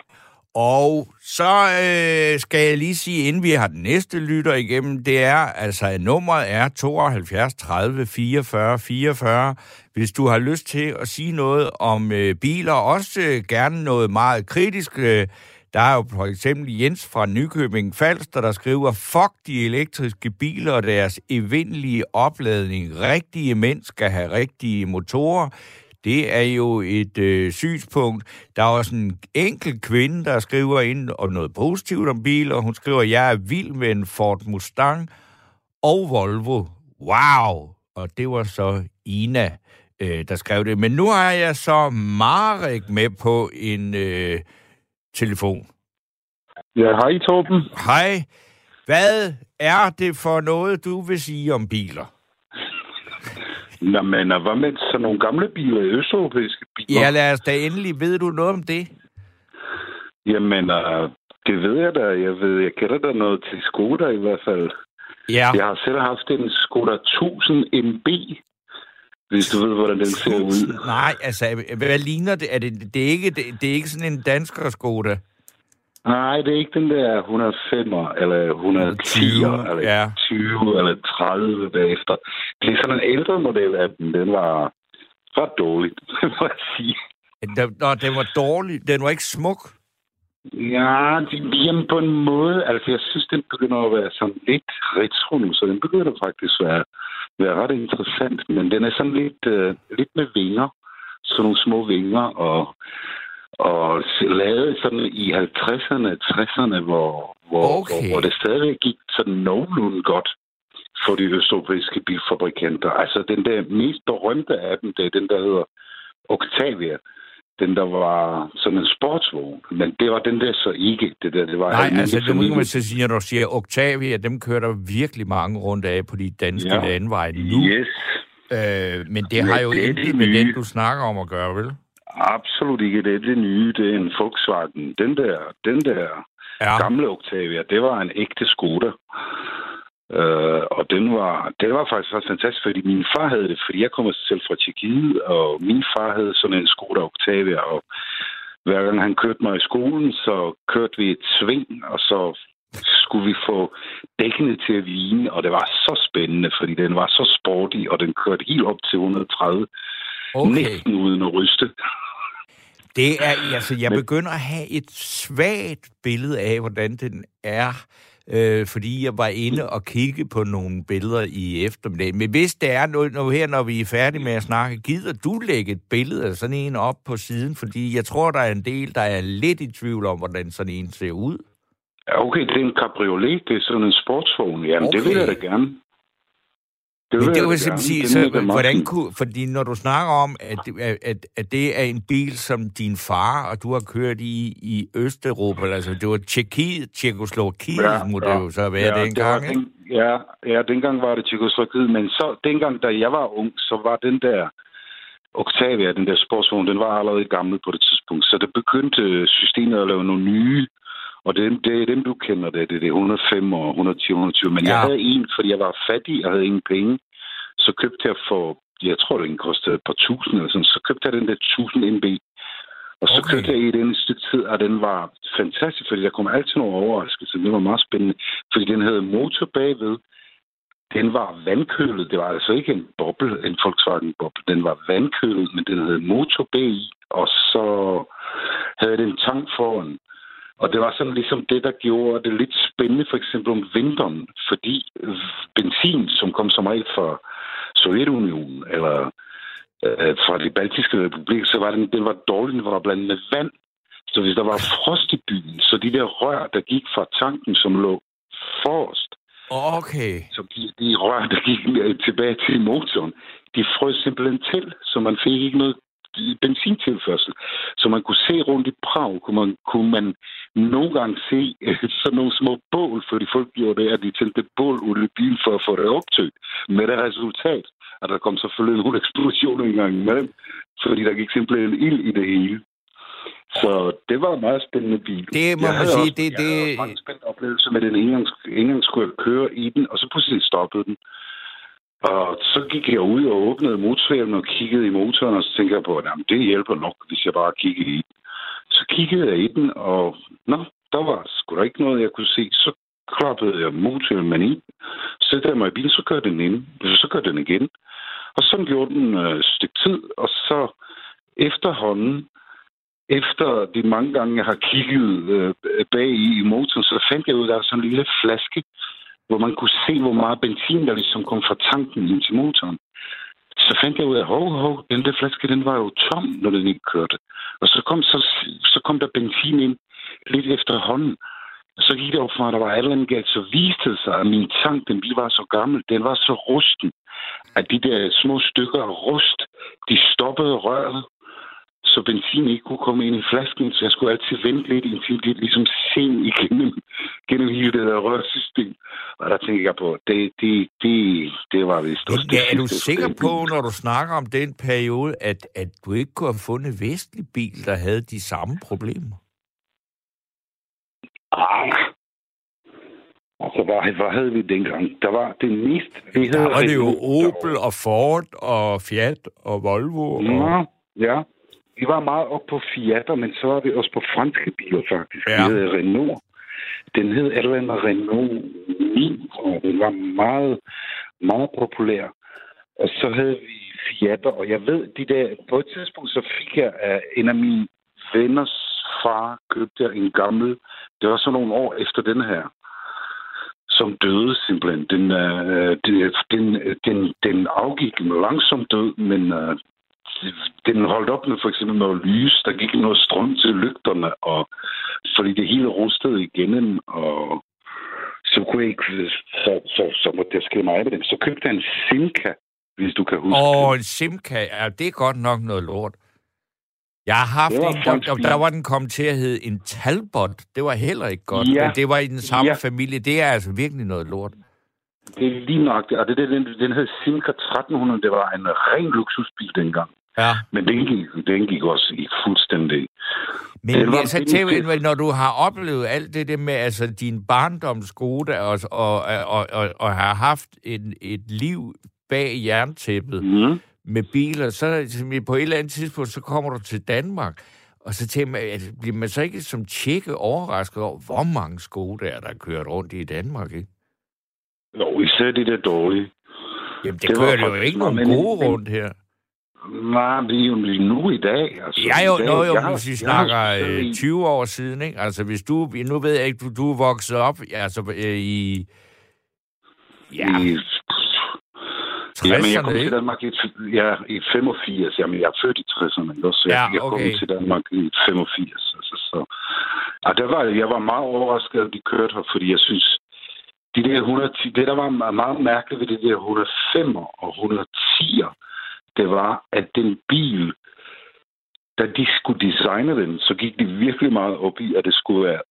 Og så øh, skal jeg lige sige, inden vi har den næste lytter igennem, det er, altså at nummeret er 72 30 44 44. Hvis du har lyst til at sige noget om øh, biler, også øh, gerne noget meget kritisk. Øh, der er jo for eksempel Jens fra Nykøbing Falster, der skriver, fuck de elektriske biler og deres evindelige opladning. Rigtige mænd skal have rigtige motorer. Det er jo et øh, synspunkt. Der er også en enkelt kvinde, der skriver ind om noget positivt om biler. Hun skriver, jeg er vild med en Ford Mustang og Volvo. Wow! Og det var så Ina, øh, der skrev det. Men nu har jeg så Marek med på en øh, telefon. Ja, hej Torben. Hej. Hvad er det for noget, du vil sige om biler? [LAUGHS] Nå, men og hvad med sådan nogle gamle biler, østeuropæiske biler? Ja, lad os da endelig. Ved du noget om det? Jamen, uh, det ved jeg da. Jeg ved, jeg kender da noget til Skoda i hvert fald. Ja. Jeg har selv haft en Skoda 1000 MB, hvis du ved, hvordan den ser ud. [LAUGHS] Nej, altså, hvad ligner det? Er det, det, er ikke, det, det er ikke sådan en dansker Skoda? Nej, det er ikke den der 105 eller 110 20, eller ja. 20 eller 30 bagefter. Det er sådan en ældre model af den. Den var ret dårlig, [LAUGHS] må jeg sige. Den, nå, den var dårlig. Den var ikke smuk. Ja, jamen på en måde. Altså, jeg synes, den begynder at være sådan lidt retro nu, så den begynder faktisk at være, være ret interessant. Men den er sådan lidt, øh, lidt med vinger. Sådan nogle små vinger, og, og lavet sådan i 50'erne, 60'erne, hvor, hvor, Okay. hvor, hvor det stadig gik sådan nogenlunde godt for de østeuropæiske bilfabrikanter. Altså, den der mest berømte af dem, det er den, der hedder Octavia den, der var sådan en sportsvogn. Men det var den der så ikke. Det der, det var Nej, altså, det må man sige, når du siger Octavia, dem kører der virkelig mange rundt af på de danske Ja. landveje nu. Yes. Øh, men det Men har jo det er intet det med nye. den, du snakker om at gøre, vel? Absolut ikke. Det er det nye. Det er en Volkswagen. Den der, den der Ja. gamle Octavia, det var en ægte Skoda. Uh, og den var, den var faktisk også fantastisk, fordi min far havde det, fordi jeg kommer selv fra Tjekkiet, og min far havde sådan en Skoda Octavia, og hver gang han kørte mig i skolen, så kørte vi et sving, og så skulle vi få dækkene til at vine, og det var så spændende, fordi den var så sporty, og den kørte helt op til 130, Okay. næsten uden at ryste. Det er, altså, jeg begynder at have et svagt billede af, hvordan den er, øh, fordi jeg var inde og kigge på nogle billeder i eftermiddag. Men hvis det er noget, nu her, når vi er færdige med at snakke, gider du lægge et billede af sådan en op på siden? Fordi jeg tror, der er en del, der er lidt i tvivl om, hvordan sådan en ser ud. Ja, okay, det er en cabriolet, det er sådan en sportsvogn. Jamen, okay. det vil jeg da gerne. Det Men det var simpelthen sige, så, hvordan kunne, fordi når du snakker om, at, at, at, det er en bil, som din far og du har kørt i i Østeuropa, altså det var Tjekkiet, Tjekoslovakiet, ja, må ja, det jo så være ja, dengang, det den, Ja, ja, dengang var det Tjekoslovakiet, men så dengang, da jeg var ung, så var den der Octavia, den der sportsvogn, den var allerede gammel på det tidspunkt, så det begyndte systemet at lave nogle nye og det, det er dem, du kender det. Det er det 105 og 110, 120. Men ja. jeg havde en, fordi jeg var fattig og havde ingen penge. Så købte jeg for, jeg tror, det kostede et par tusind eller sådan. Så købte jeg den der 1000 NB. Og så okay. købte jeg i den stykke tid, og den var fantastisk, fordi der kom altid nogle overraskelser. Det var meget spændende, fordi den havde motor bagved. Den var vandkølet. Det var altså ikke en boble, en Volkswagen-boble. Den var vandkølet, men den havde motor bag i. Og så havde den tank foran. Og det var sådan ligesom det, der gjorde det lidt spændende, for eksempel om vinteren, fordi benzin, som kom som regel fra Sovjetunionen eller øh, fra de baltiske republikker, så var den, den var dårlig, den var blandet med vand. Så hvis der var frost i byen, så de der rør, der gik fra tanken, som lå forrest, Okay. Så de, de rør, der gik tilbage til motoren, de frøs simpelthen til, så man fik ikke noget benzintilførsel. Så man kunne se rundt i Prag, kunne man, kunne man nogle gange se øh, sådan nogle små bål, fordi folk gjorde det, at de tændte bål ud i bilen for at få det optøgt. Med det resultat, at der kom selvfølgelig nogle eksplosioner en gang imellem, fordi der gik simpelthen ild i det hele. Så det var en meget spændende bil. Det må jeg man sige. Også, det, det... Jeg havde en spændende oplevelse med den. En gang skulle jeg køre i den, og så pludselig stoppede den. Og så gik jeg ud og åbnede motorhjelmen og kiggede i motoren, og så tænkte jeg på, at jamen, det hjælper nok, hvis jeg bare kigger i. Så kiggede jeg i den, og nå, der var sgu da ikke noget, jeg kunne se. Så klappede jeg motorhjelmen i, sætter jeg mig i bilen, så gør den ind, så gør den igen. Og så gjorde den øh, stykke tid, og så efterhånden, efter de mange gange, jeg har kigget øh, bag i motoren, så fandt jeg ud, at der er sådan en lille flaske, hvor man kunne se, hvor meget benzin, der ligesom kom fra tanken ind til motoren. Så fandt jeg ud af, hov, hov, den der flaske, den var jo tom, når den ikke kørte. Og så kom, så, så kom der benzin ind lidt efter hånden. Og så gik det op for mig, at der var alt andet galt. Så viste det sig, at min tank, den bil var så gammel, den var så rusten, at de der små stykker af rust, de stoppede røret, så benzin ikke kunne komme ind i flasken, så jeg skulle altid vente lidt, indtil det ligesom sen igennem gennem hele det der rørsystem. Og der tænker jeg på, det, det, det, det var vist også... Ja, er du sikker på, når du snakker om den periode, at, at du ikke kunne have fundet vestlig bil, der havde de samme problemer? Ah, Altså, hvad, hvad havde vi dengang? Der var det mest... Vi der var det jo Opel og Ford og Fiat og Volvo. Og... Ja, ja. Vi var meget op på Fiat'er, men så var vi også på franske biler, faktisk. Ja. Vi hed Renault. Den hed et eller andet Renault 9, og den var meget, meget populær. Og så havde vi Fiat'er, og jeg ved, de der, på et tidspunkt, så fik jeg af en af mine venners far, købte jeg en gammel, det var så nogle år efter den her, som døde simpelthen. Den, øh, den, den, den, den afgik langsomt død, men øh, den holdt op med for eksempel noget lys. Der gik noget strøm til lygterne, og fordi det hele rustede igen, og så kunne jeg ikke, så, så, så måtte jeg skille mig af med den. Så købte jeg en Simca, hvis du kan huske Åh, en Simca, ja, det er godt nok noget lort. Jeg har haft en, der, der var den kommet til at hedde en Talbot. Det var heller ikke godt. Ja. Men det var i den samme ja. familie. Det er altså virkelig noget lort. Det er lige nok det. Og det, den, den hed Simca 1300. Det var en ren luksusbil dengang. Ja. Men den gik, den gik også i fuldstændig... Men det var, så tænker, når du har oplevet alt det der med altså, din barndomsgode og, og, og, og, og har haft en, et liv bag jerntæppet mm. med biler, så på et eller andet tidspunkt, så kommer du til Danmark, og så tænker man, at bliver man så ikke som tjekke overrasket over, hvor mange skoder er der kørt rundt i Danmark, ikke? Jo, især det der dårlige. Jamen, det, det kører jo ikke nogen gode rundt her. Nej, det er jo lige nu i dag. Altså, ja, jo, i dag, jo, jo, hvis vi snakker har, 20 år siden, ikke? Altså, hvis du, nu ved jeg ikke, du, du er vokset op, altså, øh, i... Ja, I, Jamen, jeg kom ikke? til Danmark i, ja, i 85. Jamen, jeg er født i 60'erne, ikke? Så ja, jeg, okay. kom til Danmark i 85. Altså, så. Og der var, jeg var meget overrasket, at de kørte her, fordi jeg synes, de der 110, det der var meget mærkeligt ved det der 105 og 110'er, det var, at den bil, da de skulle designe den, så gik de virkelig meget op i, at det skulle være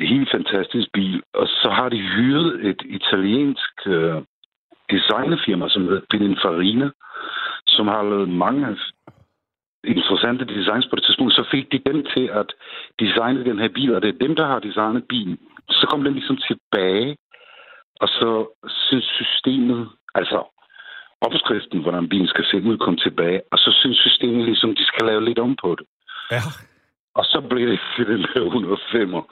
en helt fantastisk bil. Og så har de hyret et italiensk øh, designfirma, som hedder Pininfarina, som har lavet mange interessante designs på det tidspunkt. Så fik de dem til at designe den her bil, og det er dem, der har designet bilen. Så kom den ligesom tilbage, og så synes systemet, altså opskriften, hvordan bilen skal se ud, kom tilbage, og så synes systemet ligesom, de skal lave lidt om på det. Ja. Og så blev det [LAUGHS] den der 105'er,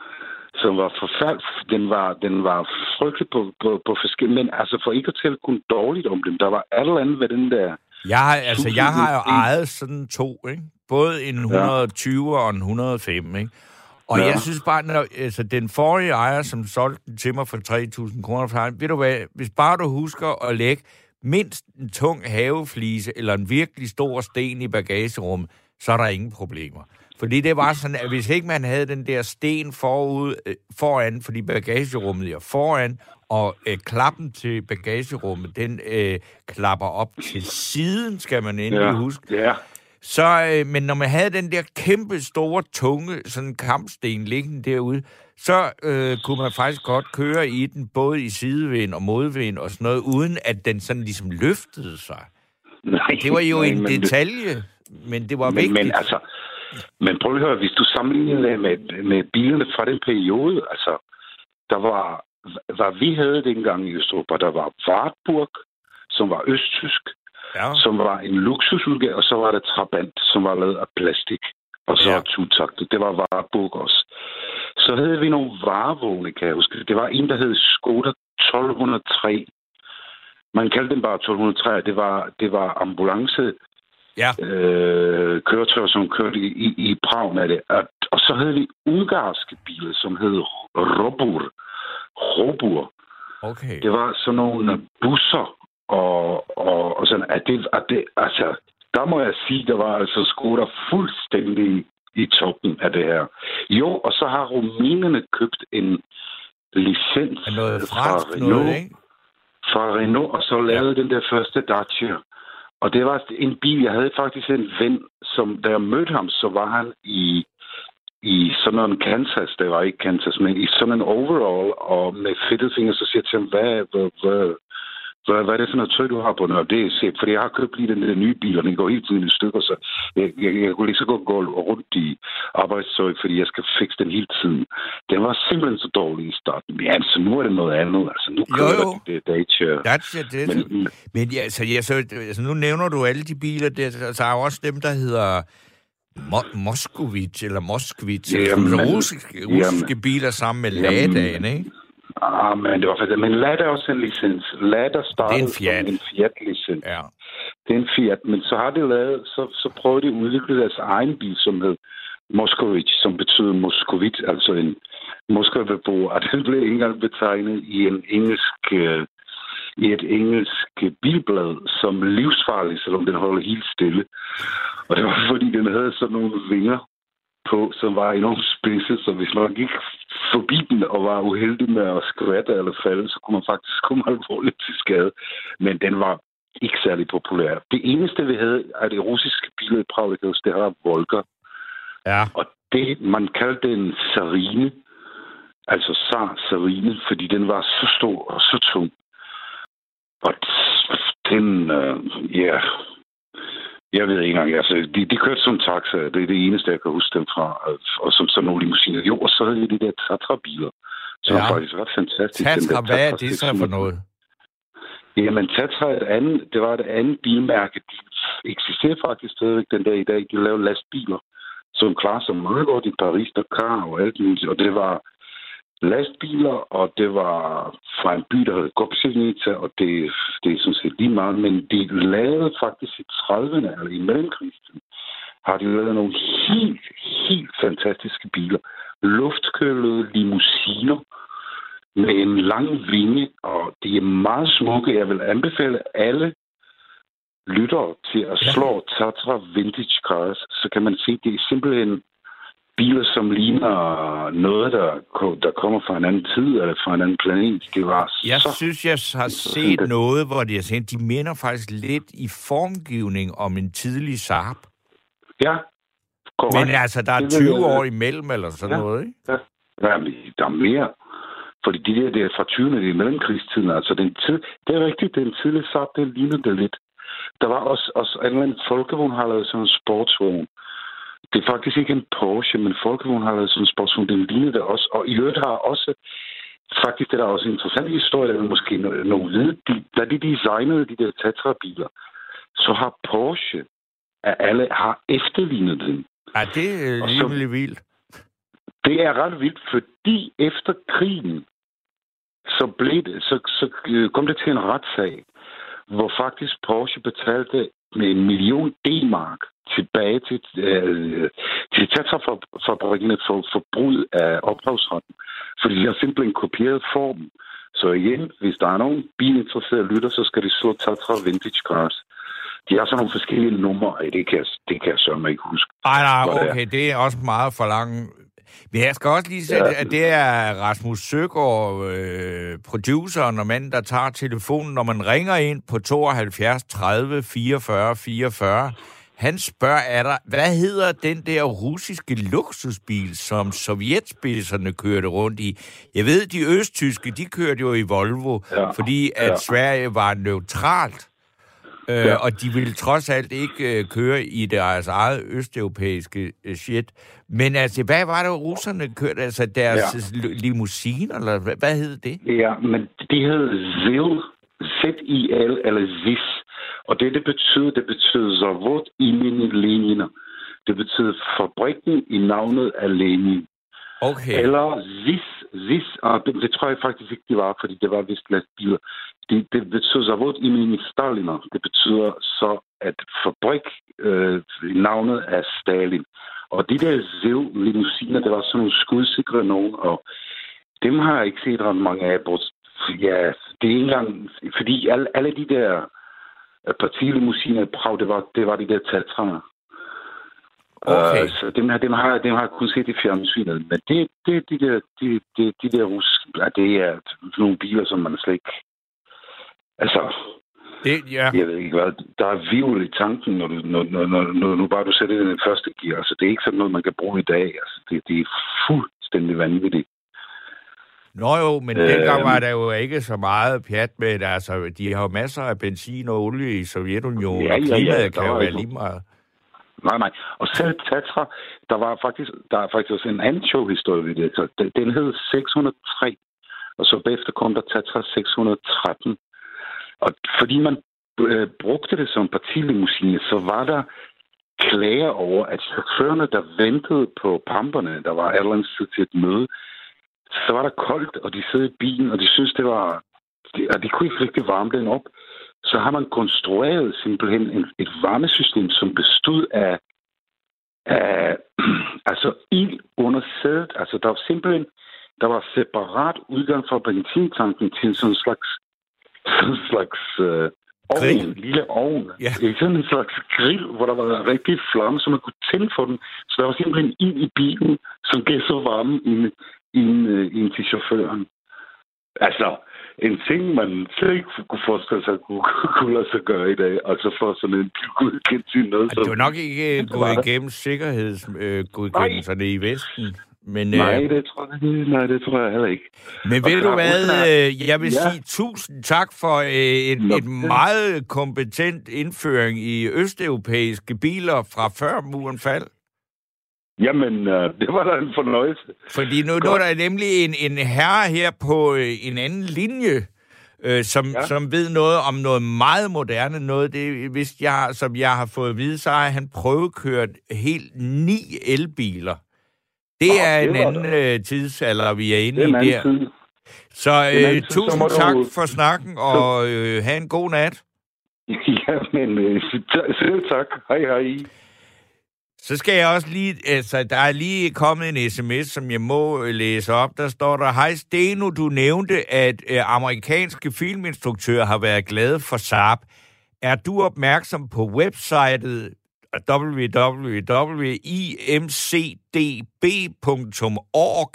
som var forfærdeligt. Den var, den var frygtelig på, på, på forskellige... Men altså, for ikke at tale kun dårligt om dem, der var alt andet ved den der... Jeg har, altså, jeg har jo ejet sådan to, ikke? Både en 120 ja. og en 105, ikke? Og ja. jeg synes bare, når, altså, den forrige ejer, som solgte den til mig for 3.000 kroner, ved du hvad, hvis bare du husker at lægge mindst en tung haveflise eller en virkelig stor sten i bagagerummet, så er der ingen problemer. Fordi det var sådan, at hvis ikke man havde den der sten forud, øh, foran, fordi bagagerummet er foran, og øh, klappen til bagagerummet, den øh, klapper op til siden, skal man endelig Ja, huske. ja. Så, øh, men når man havde den der kæmpe store, tunge sådan kampsten liggende derude, så øh, kunne man faktisk godt køre i den, både i sidevind og modvind og sådan noget, uden at den sådan ligesom løftede sig. Nej, Det var jo nej, en men det- detalje, men det var Men, vigtigt. men altså, men prøv at høre, hvis du sammenligner det med, med bilerne fra den periode, altså, der var, hvad vi havde dengang i Østeuropa, der var Wartburg, som var østtysk, ja. som var en luksusudgave, og så var der Trabant, som var lavet af plastik, og så Ja. tutaktet. Det var Wartburg også. Så havde vi nogle varevogne, kan jeg huske. Det var en, der hed Skoda 1203. Man kaldte den bare 1203. Det var, det var ambulance Ja. øh, køretøjer, som kørte i, i, i Prag med det. Og, og så havde vi ungarske biler, som hed Robur. Robur. Okay. Det var sådan nogle busser, og, og, og sådan, at det, at det, altså, der må jeg sige, der var altså Skoda fuldstændig i toppen af det her. Jo, og så har rumænerne købt en licens noget fra Renault, noget, ikke? fra Renault, og så lavede ja. den der første Dacia. Og det var en bil, jeg havde faktisk en ven, som da jeg mødte ham, så var han i, i sådan en Kansas, det var ikke Kansas, men i sådan en overall, og med fedtede fingre, så siger jeg til ham, hvad, hvad, hvad, hvad, hvad er det for noget tøj, du har på? Og det er set, fordi jeg har købt lige den der nye bil, og den går hele tiden i stykker, så jeg, jeg, jeg kunne lige så godt gå rundt i arbejdstøj, fordi jeg skal fikse den hele tiden. Den var simpelthen så dårlig i starten. Men altså, nu er det noget andet. Altså, nu kører jo. det det. That's it, det. Men, Men, men ja, så, ja, så, altså, nu nævner du alle de biler, der, så er jo også dem, der hedder Mo- Moskowitz eller Moskvitz, Jamen, sådan russiske, russiske jamen. biler sammen med Jamen, Ladaen, ikke? Ah, men det var faktisk... Men Lada er også en licens. Lada startede Det er en Fiat. en Fiat-licens. Ja. Det er en Fiat, men så har de lavet... Så, så prøvede de at udvikle deres egen bil, som hed Moskowitz, som betyder Moskowitz, altså en Moskva-beboer. Og den blev ikke engang betegnet i en engelsk... Øh, i et engelsk bilblad som livsfarlig, selvom den holder helt stille. Og det var fordi, den havde sådan nogle vinger på, som var enormt spidse, så hvis man gik forbi den og var uheldig med at skvatte eller falde, så kunne man faktisk komme [LAUGHS] alvorligt til skade. Men den var ikke særlig populær. Det eneste, vi havde af det russiske biler i Prag, det var Volga. Ja. Og det, man kaldte den Sarine, altså Sar Sarine, fordi den var så stor og så tung. Og den, øh, ja, jeg ved ikke engang, altså, de, de kørte som taxa, det er det eneste, jeg kan huske dem fra, og, som sådan nogle limousiner. Jo, og så havde vi de der Tatra-biler, som Ja. var faktisk ret fantastisk. Tatra, hvad er det så for 600. noget? Jamen, Tatra er et andet, det var et andet bilmærke. De eksisterer faktisk stadigvæk den dag i dag. De laver lastbiler, som klarer sig meget godt i Paris, Dakar og alt muligt. Og det var lastbiler, og det var fra en by, der hed Gopsenica, og det, det er sådan set lige meget. Men de lavede faktisk i 30'erne, eller i mellemkrigstiden, har de lavet nogle helt, helt fantastiske biler. Luftkølede limousiner, med en lang vinge, og de er meget smukke. Jeg vil anbefale alle lyttere til at slå Tatra Vintage Cars, så kan man se, det er simpelthen biler, som ligner noget, der, der kommer fra en anden tid eller fra en anden planet. Det var Jeg så... synes, jeg har set noget, hvor de har sagt, de minder faktisk lidt i formgivning om en tidlig Saab. Ja, korrekt. Men altså, der er Det vil 20 jeg- år imellem eller sådan Ja. noget, ikke? Ja, ja men der er mere. Fordi de der, der er fra 20'erne, det er mellemkrigstiden. Altså, den tid, det er rigtigt, den tidlige Saab, det ligner det lidt. Der var også, også en eller anden folkevogn, har lavet sådan en sportsvogn. Det er faktisk ikke en Porsche, men folkevogn har lavet sådan en sportsvogn. Den ligner det også. Og i øvrigt har også, faktisk det der er også en interessant historie, der er måske no- nogle hvide, de, da de designede de der Tatra-biler, så har Porsche af alle har efterlignet den. Ja, det er vildt. Det er ret vildt, fordi efter krigen, så, blev det, så, så øh, kom det til en retssag, hvor faktisk Porsche betalte med en million D-mark tilbage til, øh, til Tatra-fabrikkerne for, for brud af ophavsretten. Fordi de har simpelthen kopieret formen. Så igen, hvis der er nogen bilinteresserede lytter, så skal de slå Tatra Vintage Cars. De har sådan nogle forskellige numre, Ej, det kan, jeg- det kan jeg sørge ikke huske. Ej, Hvor nej, det er. okay, det er også meget for lang. Men jeg skal også lige sige, Ja. at det er Rasmus Søgaard, øh, produceren og manden, der tager telefonen, når man ringer ind på 72 30 44 44. Han spørger, er der, hvad hedder den der russiske luksusbil, som sovjetspidserne kørte rundt i? Jeg ved, de østtyske, de kørte jo i Volvo, Ja. fordi at Ja. Sverige var neutralt. Øh, Ja. Og de ville trods alt ikke øh, køre i deres eget østeuropæiske øh, shit. Men altså, hvad var det, russerne kørte? Altså deres ja. limousine, eller hvad, hvad hed det? Ja, men det hedder ZIL, Z-I-L, eller ZIS. Og det, det betyder, det betyder Zavod imeni Lenina. Det betyder fabrikken i navnet af Lenin. Okay. Eller ZIS, ZIS, og det, det tror jeg faktisk ikke, det var, fordi det var vist lastbiler. Det, det betyder Zavod imeni Staliner. Det betyder så, at fabrik øh, i navnet af Stalin. Og de der ZIL limousiner, det var sådan nogle skudsikre nogen, og dem har jeg ikke set ret mange af. bort- Ja, det er ikke engang... Fordi alle, alle de der øh, partilimousiner i Prag, det var, det var de der Tatraer. Okay. Øh, så dem, her, dem, har, dem har jeg kun set i fjernsynet. Men det, det, de der, de, de, de der russiske, ja, det er nogle biler, som man slet ikke... Altså, Det, ja. jeg ved ikke hvad. Der er vivl i tanken, når du, når, når, når, når, når bare du sætter det i den første gear. Altså, det er ikke sådan noget, man kan bruge i dag. Altså, det, det er fuldstændig vanvittigt. Nå jo, men Øh, dengang var der jo ikke så meget pjat med det. Altså, de har jo masser af benzin og olie i Sovjetunionen, Ja, og ja, ja, klimaet der kan jo være lige meget. Nej, nej. Og selv Tatra, der var faktisk, der er faktisk også en anden showhistorie ved det. Så den, den hed 603, og så bagefter kom der Tatra 613. Og fordi man øh, brugte det som partilimousine, så var der klager over, at chaufførerne, der ventede på pamperne, der var andet tid til et møde, så var der koldt, og de sad i bilen, og de synes det var... De, og de kunne ikke rigtig varme den op. Så har man konstrueret simpelthen en, et varmesystem, som bestod af, af [CLEARS THROAT] altså ild under sædet. Altså der var simpelthen der var separat udgang fra benzintanken til sådan en slags, sådan en slags øh, ovn, Grill. lille ovn. Ja. Sådan en slags grill, hvor der var rigtig flamme, så man kunne tænde for den. Så der var simpelthen ild i bilen, som gav så varme ind, ind, øh, ind til chaufføren. Altså, en ting, man slet ikke kunne forestille sig, kunne, [LAUGHS] kunne lade sig gøre i dag. Altså for sådan en godkendt til noget, Altså, det var nok ikke var gået igennem sikkerhedsgodkendelserne i Vesten. Men, øh, Nej, det tror jeg, ikke. nej, det tror jeg heller ikke. Men Og ved du hvad, øh, jeg vil Ja. sige tusind tak for øh, Nå, et det- meget kompetent indføring i østeuropæiske biler fra før muren faldt. Jamen, øh, [LAUGHS] det var da en fornøjelse. Fordi nu, nu er der nemlig en, en herre her på øh, en anden linje, øh, som, ja. Som ved noget om noget meget moderne noget. Det, hvis jeg, som jeg har fået at vide, så har han prøvekørt helt ni elbiler. Det Nå, er det en anden øh, tidsalder, vi er Det inde er i der. tid. Så Det øh, tid, så tusind må du- tak for snakken, [LAUGHS] og øh, have en god nat. Jamen, øh, [LAUGHS] selv tak. Hej, hej. Så skal jeg også lige, altså der er lige kommet en sms, som jeg må øh, læse op. Der står der, hej Steno, du nævnte, at øh, amerikanske filminstruktører har været glade for Saab. Er du opmærksom på websitet, www.imcdb.org,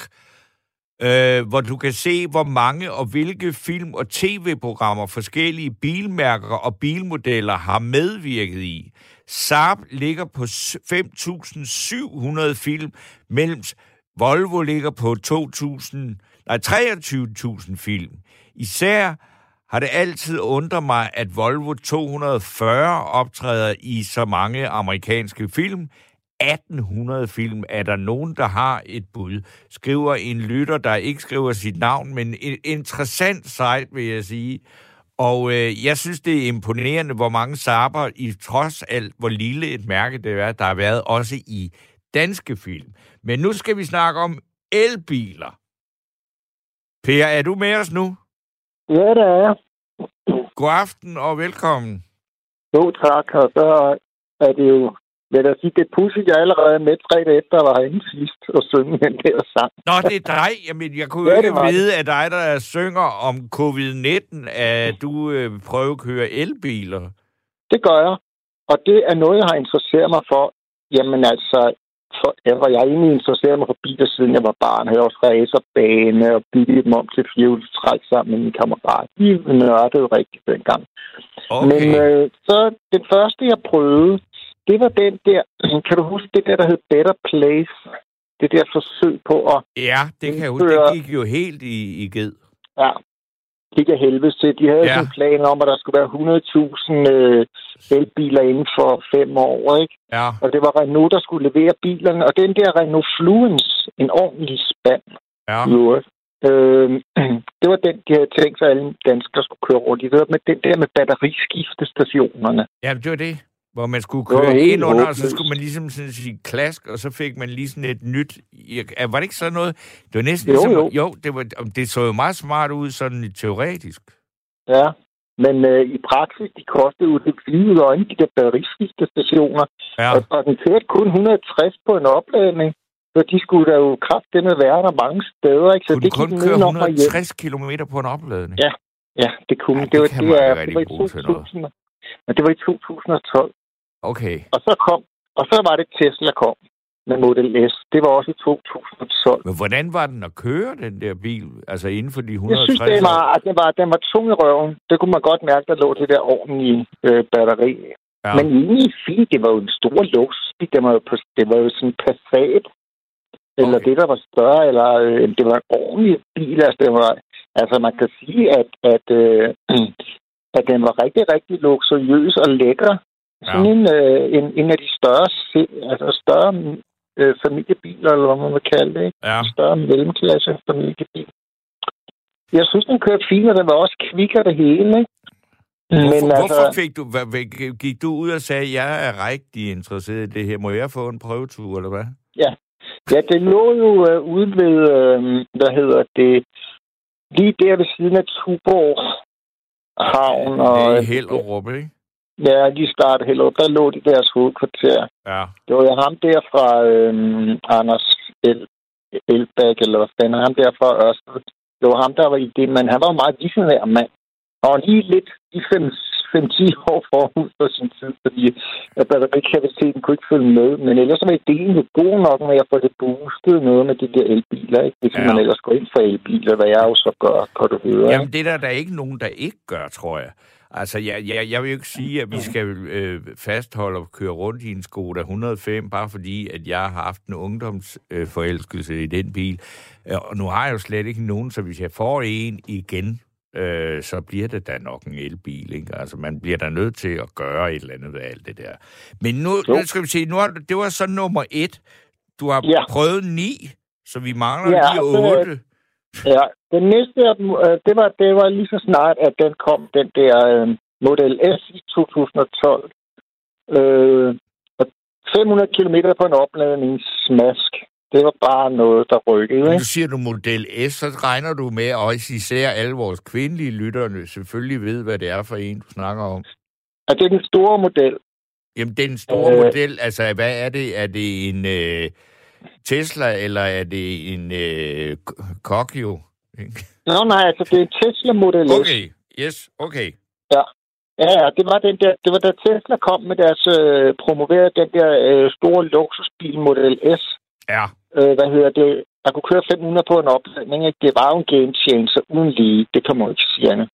øh, hvor du kan se, hvor mange og hvilke film- og tv-programmer forskellige bilmærker og bilmodeller har medvirket i. Saab ligger på 5.700 film, mens Volvo ligger på 2.000, nej, 23.000 film. Især har det altid undret mig, at Volvo 240 optræder i så mange amerikanske film. 1800 film. Er der nogen, der har et bud? Skriver en lytter, der ikke skriver sit navn, men en interessant site, vil jeg sige. Og øh, jeg synes, det er imponerende, hvor mange saber, i trods alt, hvor lille et mærke det er, der har været også i danske film. Men nu skal vi snakke om elbiler. Per, er du med os nu? Ja, det er jeg. God aften og velkommen. Jo, tak. Og så er det jo, vil jeg sige, det er pudsigt, jeg allerede er med tre dage efter, var herinde sidst og synge den der sang. Nå, det er dig. Jamen, jeg kunne jo Ja, ikke det var vide, at dig, der synger om covid-19, at du øh, prøver at køre elbiler. Det gør jeg. Og det er noget, jeg har interesseret mig for. Jamen altså, forever. Jeg har egentlig interesseret mig for biler, siden jeg var barn. Jeg havde også racerbane og bygget dem om til firehjulstræk sammen med min kammerat. De nørdede rigtig dengang. Okay. Men øh, så den første, jeg prøvede, det var den der, [CLEARS THROAT] kan du huske det der, der hed Better Place? Det der forsøg på at, Ja, det kan jeg huske. Det gik jo helt i, i ged. ja, gik af helvede til. De havde Ja. en plan om, at der skulle være 100.000 øh, elbiler inden for fem år, ikke? Ja, Og det var Renault, der skulle levere bilerne. Og den der Renault Fluence, en ordentlig spand, ja. øvrigt, øh, [CLEARS THROAT] det var den, de havde tænkt sig, at alle danskere skulle køre rundt i. Det var med den der med batteriskiftestationerne. Ja, det var det. Hvor man skulle køre ind under, og så skulle man ligesom sådan sige klask, og så fik man lige sådan et nyt... Ja, Var det ikke sådan noget? Det var næsten Jo, ligesom... jo. jo det, var, det så jo meget smart ud sådan teoretisk. Ja, men øh, i praksis, de kostede jo det hvide øjne, de der batteriskiftestationer. Ja, Og, og den kørte kun 160 på en opladning. Så de skulle da jo kraftedeme være der mange steder, ikke? Så kunne det kun køre nedenom og hjem. 160 km på en opladning? Ja. Ja, det kunne. Ja, det, det var, det, er, det var i bruge til noget. 2000. Men det var i 2012. Okay. Og så kom, og så var det Tesla kom med Model S. Det var også i 2012. Men hvordan var den at køre, den der bil? Altså inden for de 160 Jeg synes, det var, at den var, den var tung i røven. Det kunne man godt mærke, der lå det der ordentlige øh, batteri. Ja. Men egentlig fint, det var jo en stor luksusbil. Det var jo, på, det var jo sådan en Passat. Eller Okay. det, der var større, eller øh, det var en ordentlig bil. Altså, det var, altså man kan sige, at, at, øh, [CLEARS THROAT] at den var rigtig, rigtig luksuriøs og lækker. Sådan Ja. en, øh, en, en af de større, altså større øh, familiebiler, eller hvad man vil kalde det. Ikke? Ja. større mellemklasse familiebil. Jeg synes, den kørte fint, og den var også kvik og det hele, ikke? Hvorfor, Men hvorfor altså, fik du, hvad, gik du ud og sagde, at jeg er rigtig interesseret i det her? Må jeg få en prøvetur, eller hvad? ja, det lå jo øh, ude ved, øh, hvad hedder det, lige der ved siden af Tuborg havn. Og, det er Hellerup, ikke? Ja, de startede Hellerup. Der lå de deres hovedkvarter. Ja. Det var jo ham der fra øh, Anders El Elbæk, eller hvad fanden, ham der fra Ørsted. Det var ham, der var i det, men han var jo meget visionær mand. Og lige lidt i 5-10 år forud for sin tid, fordi at batterikapaciteten kunne ikke følge med. Men ellers var ideen jo god nok med at få det boostet noget med de der elbiler, ikke? Hvis Ja. man ellers går ind for elbiler, hvad jeg jo så gør, kan du høre. ikke? Jamen, det er der, der er ikke nogen, der ikke gør, tror jeg. Altså, jeg, jeg, jeg vil jo ikke sige, at vi skal øh, fastholde og køre rundt i en Skoda 105, bare fordi, at jeg har haft en ungdomsforelskelse øh, i den bil. Øh, Og nu har jeg jo slet ikke nogen, så hvis jeg får en igen, øh, så bliver det da nok en elbil. Ikke? Altså, man bliver da nødt til at gøre et eller andet ved alt det der. Men nu, Jo. nu skal vi se, nu har, det var så nummer et. Du har Ja. prøvet ni, så vi mangler Ja, lige det- otte. Ja, den næste, øh, det var, det var lige så snart, at den kom, den der øh, Model S i 2012. Øh, og 500 km på en opladning smask. Det var bare noget, der rykkede. Ikke? du siger du Model S, så regner du med, og især alle vores kvindelige lytterne selvfølgelig ved, hvad det er for en, du snakker om. Og det er den store model. Jamen, den store Øh. model, altså, hvad er det? Er det en øh, Tesla, eller er det en øh, Kokio? Nå nej, altså det er en Tesla Model S. Okay, yes, okay. Ja, det var den der, det var da Tesla kom med deres øh, promoverede den der øh, store luksusbil Model S. Ja. Øh, hvad hedder det? Der kunne køre 500 på en opladning. Ikke? Det var jo en game changer uden lige. Det kan man ikke sige andet.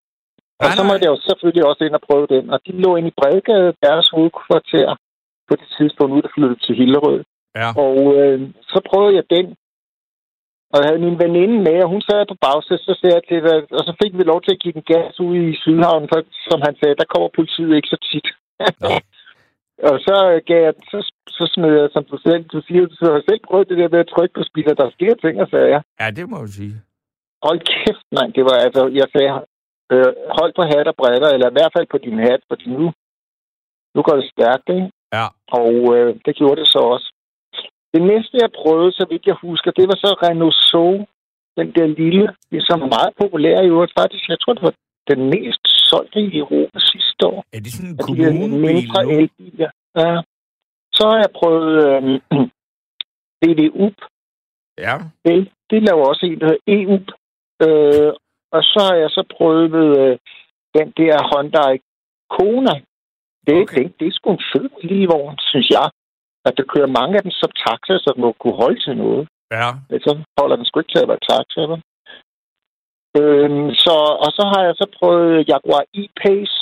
Og så måtte jeg jo selvfølgelig også ind og prøve den. Og de lå inde i Bredgade, deres hovedkvarter, på det tidspunkt, ud der flyttede til Hillerød. Ja. Og øh, så prøvede jeg den. Og jeg havde min veninde med, og hun sad på bagsædet, så sagde jeg til hvad, og så fik vi lov til at give den gas ude i Sydhavn, for som han sagde, der kommer politiet ikke så tit. Og så øh, gav jeg, så, så smed jeg, som du selv, du siger, så har selv prøvet det der med at trykke på speaker, der sker ting, og sagde jeg. Ja, det må jeg sige. Hold kæft, mand. Det var altså, jeg sagde, øh, hold på hat og briller, eller i hvert fald på din hat, fordi nu, nu går det stærkt, ikke? Ja. Og øh, det gjorde det så også. Det næste, jeg prøvede, så vidt jeg husker, det var så Renault Zoe. Den der lille, det er meget populær i øvrigt. Faktisk, jeg tror, det var den mest solgte i Europa sidste år. Er det sådan en kommunebil nu? elbiler. Ja. Så har jeg prøvet øh, BD UP. Ja. Det, det laver også en, der hedder EU. Øh, og så har jeg så prøvet øh, den der Hyundai Kona. Det, Okay. okay. det, det er sgu en fed lille vogn, synes jeg. At der kører mange af dem som taxa, så den må kunne holde til noget. Ja. Men så holder den sgu ikke til at være taxa. vel? Øhm, så, og så har jeg så prøvet Jaguar E-Pace.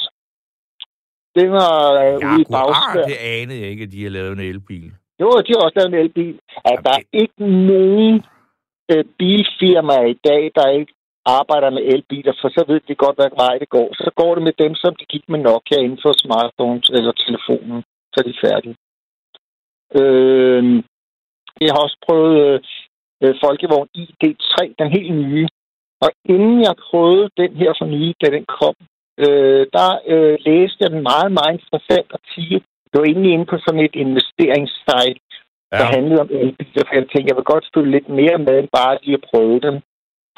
Det var øh, ude i Bagsvær. det anede jeg ikke, at de har lavet en elbil. Jo, de har også lavet en elbil. At der er ikke nogen øh, bilfirmaer i dag, der ikke arbejder med elbiler, for så ved de godt, hvad vej det går. Så går det med dem, som de gik med Nokia inden for smartphones eller telefonen. Så er de færdige. Øh, jeg har også prøvet øh, øh, Folkevogn ID3, den helt nye. Og inden jeg prøvede den her for nye, da den kom, øh, der øh, læste jeg den meget, meget interessant artikel. Det var egentlig inde på sådan et investeringssite, ja. der handlede om elbiler, for jeg tænkte, jeg vil godt følge lidt mere med, end bare lige at prøve dem.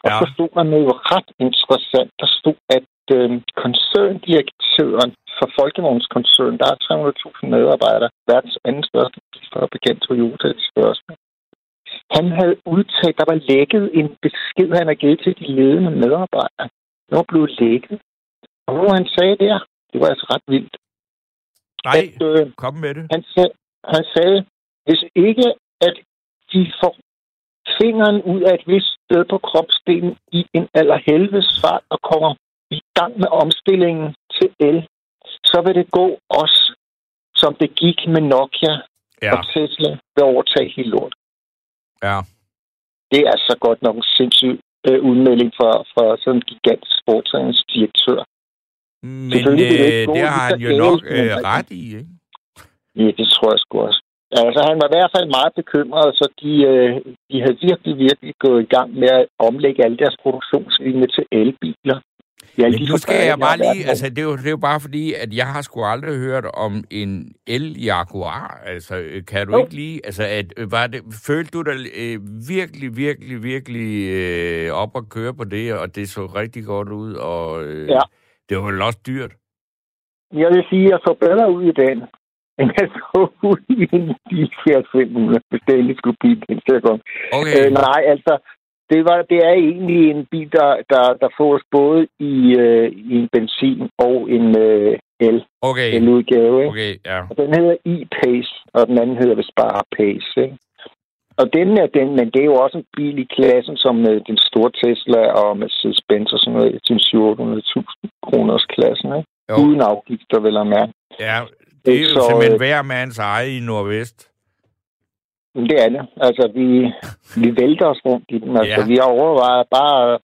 Og Ja. så stod der noget ret interessant. Der stod, at øh, koncerndirektøren for Folkevognskoncern, der er 300.000 medarbejdere, verdens anden største bekendt Toyota, det største. Han havde udtalt, der var lækket en besked, han havde givet til de ledende medarbejdere. Det var blevet lækket. Og hvor han sagde der, det var altså ret vildt. Nej, At, øh, kom med det. han, sag, han sagde, hvis ikke at de får fingeren ud af et vist sted på kropsdelen i en allerhelvedes fart og kommer i gang med omstillingen til el, så vil det gå os, som det gik med Nokia Ja, og Tesla ved at overtage hele lort. Ja. Det er så godt nok en sindssyg øh, udmelding fra, fra sådan en gigantisk sportsringens direktør. Men Selvfølgelig vil det ikke øh, det har han jo nok øh, ret i, ikke? Ja, det tror jeg sgu også. Altså, han var i hvert fald meget bekymret, så de, øh, de havde virkelig, virkelig gået i gang med at omlægge alle deres produktionslinjer til elbiler. Men de nu skal jeg bare lige, altså det er, jo, det er jo bare fordi, at jeg har sgu aldrig hørt om en el Jaguar. Altså, øh, kan du Jo. ikke lige, altså, at, øh, var det, følte du dig øh, virkelig, virkelig, virkelig øh, op at køre på det, og det så rigtig godt ud, og øh, Ja. det var vel også dyrt? Jeg vil sige, at jeg så bedre ud i den, end jeg så ud i en Fiat 500, hvis det endelig skulle blive den til at. Okay, Øh, nej, altså, det, var, det er egentlig en bil, der, der, der fås både i, øh, i en benzin og en øh, el, okay, eludgave. Ikke? okay, ja. Og den hedder e-Pace, og den anden hedder vist bare Pace. Ikke? Og den er den, men det er jo også en bil i klassen som øh, den store Tesla og Mercedes-Benz og sådan noget, til 700.000 kroners klassen, ikke? Jo, Uden afgifter, vel at mærke. ja, det er jo Så, simpelthen øh, hver mands eje i Nordvest. Det er det. Altså, vi, vi vælter os rundt i den. Altså, Ja. vi har overvejet bare,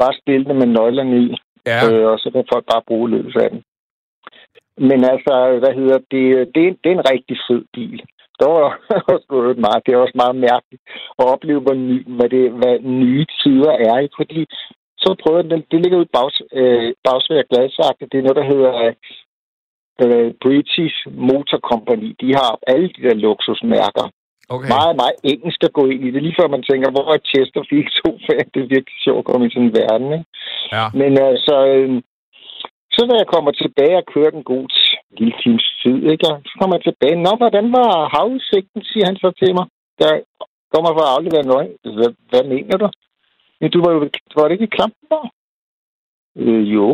bare stille det med nøglerne i, Ja, øh, og så kan folk bare bruge løs af den. Men altså, hvad hedder det? Det, er- det er en rigtig fed bil. Det var [LAUGHS] også meget. Det er også meget mærkeligt at opleve, hvor, ny, hvad, det, hvad nye tider er. Fordi så prøvede den. Det ligger ud i bags, øh, Bagsvær. Det er noget, der hedder øh, British Motor Company. De har alle de der luksusmærker. Okay. Meget, meget engelsk at gå ind i det. Lige før man tænker, hvor er Chesterfield [LAUGHS] sofaen? Det er virkelig sjovt at komme i sådan en verden, ikke? Ja, Men altså, så da jeg kommer tilbage og kører den god lille times tid, ikke? Og så kommer jeg tilbage. Nå, hvordan var havudsigten, siger han så til mig. Der kommer for at aflevere noget. Hvad, hvad mener du? Men du var jo var det ikke i Klampenborg? Øh, jo.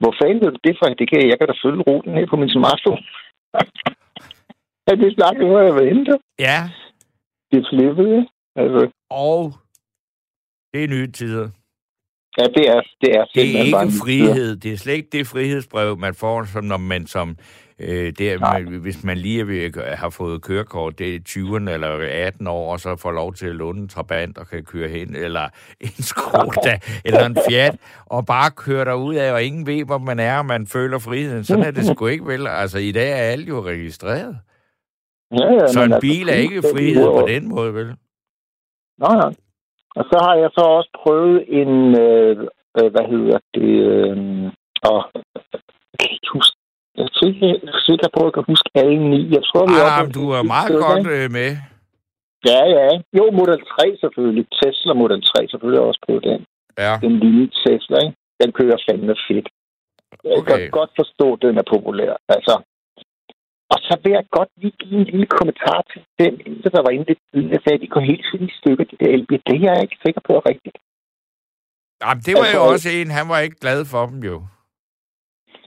Hvor fanden ved du det fra? Det kan jeg kan da følge ruten her på min smartphone. [LAUGHS] ja, det snakker hvor jeg hente. Ja, Det flippet, ikke? Altså, og det er nye tider. ja, det er, det er Det er ikke frihed. Det er slet ikke det frihedsbrev, man får, som når man som... Øh, det er, Nej. man, hvis man lige ved at have fået kørekort, det er 20'erne eller 18 år, og så får lov til at låne en trabant og kan køre hen, eller en Skoda, eller en Fiat, og bare køre derud af, og ingen ved, hvor man er, og man føler friheden. Sådan er det sgu ikke vel. Altså, i dag er alle jo registreret. Ja, ja, Så en altså, bil er ikke frihed på den måde, vel? Nej, nej. Og så har jeg så også prøvet en, øh, øh, hvad hedder det, øh, og jeg kan ikke huske, jeg er er sikker på, at jeg kan huske alle ni. Jeg tror, vi Ah, du er meget stykker, godt ikke? øh, med. Ja, ja. Jo, Model 3 selvfølgelig. Tesla Model 3 selvfølgelig også på den. Ja, Den lille Tesla, ikke? Den kører fandme fedt. Jeg Okay. kan godt forstå, at den er populær. Altså, og så vil jeg godt lige give en lille kommentar til den, der var inde lidt tidligere, sagde, at de går helt fint i stykker, de der elbiler. Det er jeg ikke sikker på er rigtigt. Jamen, det var jo Altså, også en, han var ikke glad for dem jo.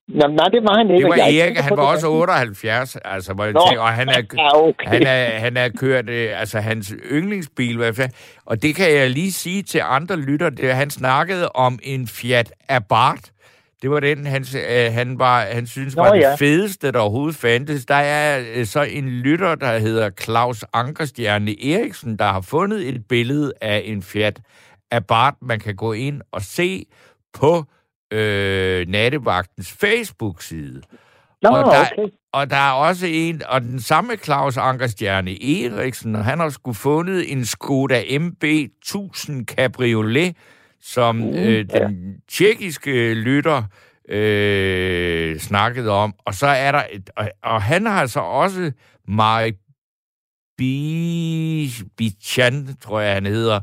Nå, nej, det var han ikke. Det var er ikke Erik, han var også rigtigt. 78, altså, hvor jeg Nå. tænker, og han er, [LAUGHS] Ja, okay. han er, han er kørt, øh, altså hans yndlingsbil, i hvert fald. Og det kan jeg lige sige til andre lytter, det, han snakkede om en Fiat Abarth. Det var den, han, øh, han, var, han synes Nå, var det ja. fedeste, der overhovedet fandtes. Der er øh, så en lytter, der hedder Claus Ankerstjerne Eriksen, der har fundet et billede af en Fiat Abarth, man kan gå ind og se på øh, Nattevagtens Facebook-side. Nå, og der, okay. og der er også en, og den samme Claus Ankerstjerne Eriksen, han har sgu fundet en Skoda MB 1000 Cabriolet, som Uh, øh, den tjekkiske lytter øh, snakkede om. Og så er der, et, og, og han har så også Marek Bi- Bichan, tror jeg, han hedder.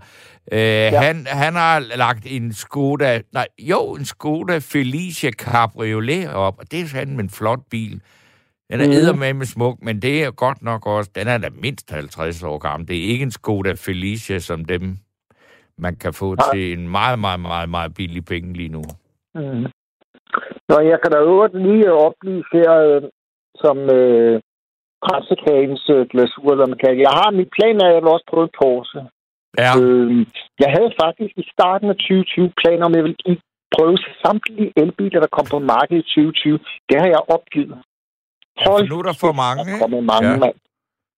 Øh, ja. han, han har lagt en Skoda, nej, jo, en Skoda Felicia Cabriolet op, og det er fandme en flot bil. Den er Mhm. eddermame med smuk, men det er godt nok også, den er da mindst 50 år gammel. Det er ikke en Skoda Felicia som dem, man kan få Nej. til en meget, meget, meget, meget billig penge lige nu. Mm. Nå, jeg kan da øvrigt lige oplyse her, øh, som øh, kransekagens øh, glasur, eller man kan. Jeg har min plan er, at jeg vil også prøve en Porsche. Ja, Øh, jeg havde faktisk i starten af 2020 planer om, at jeg ville prøve samtlige elbiler, der kom på markedet i 2020. Det har jeg opgivet. ja for nu er der for mange, Der kommer mange, Ja. ja. mand.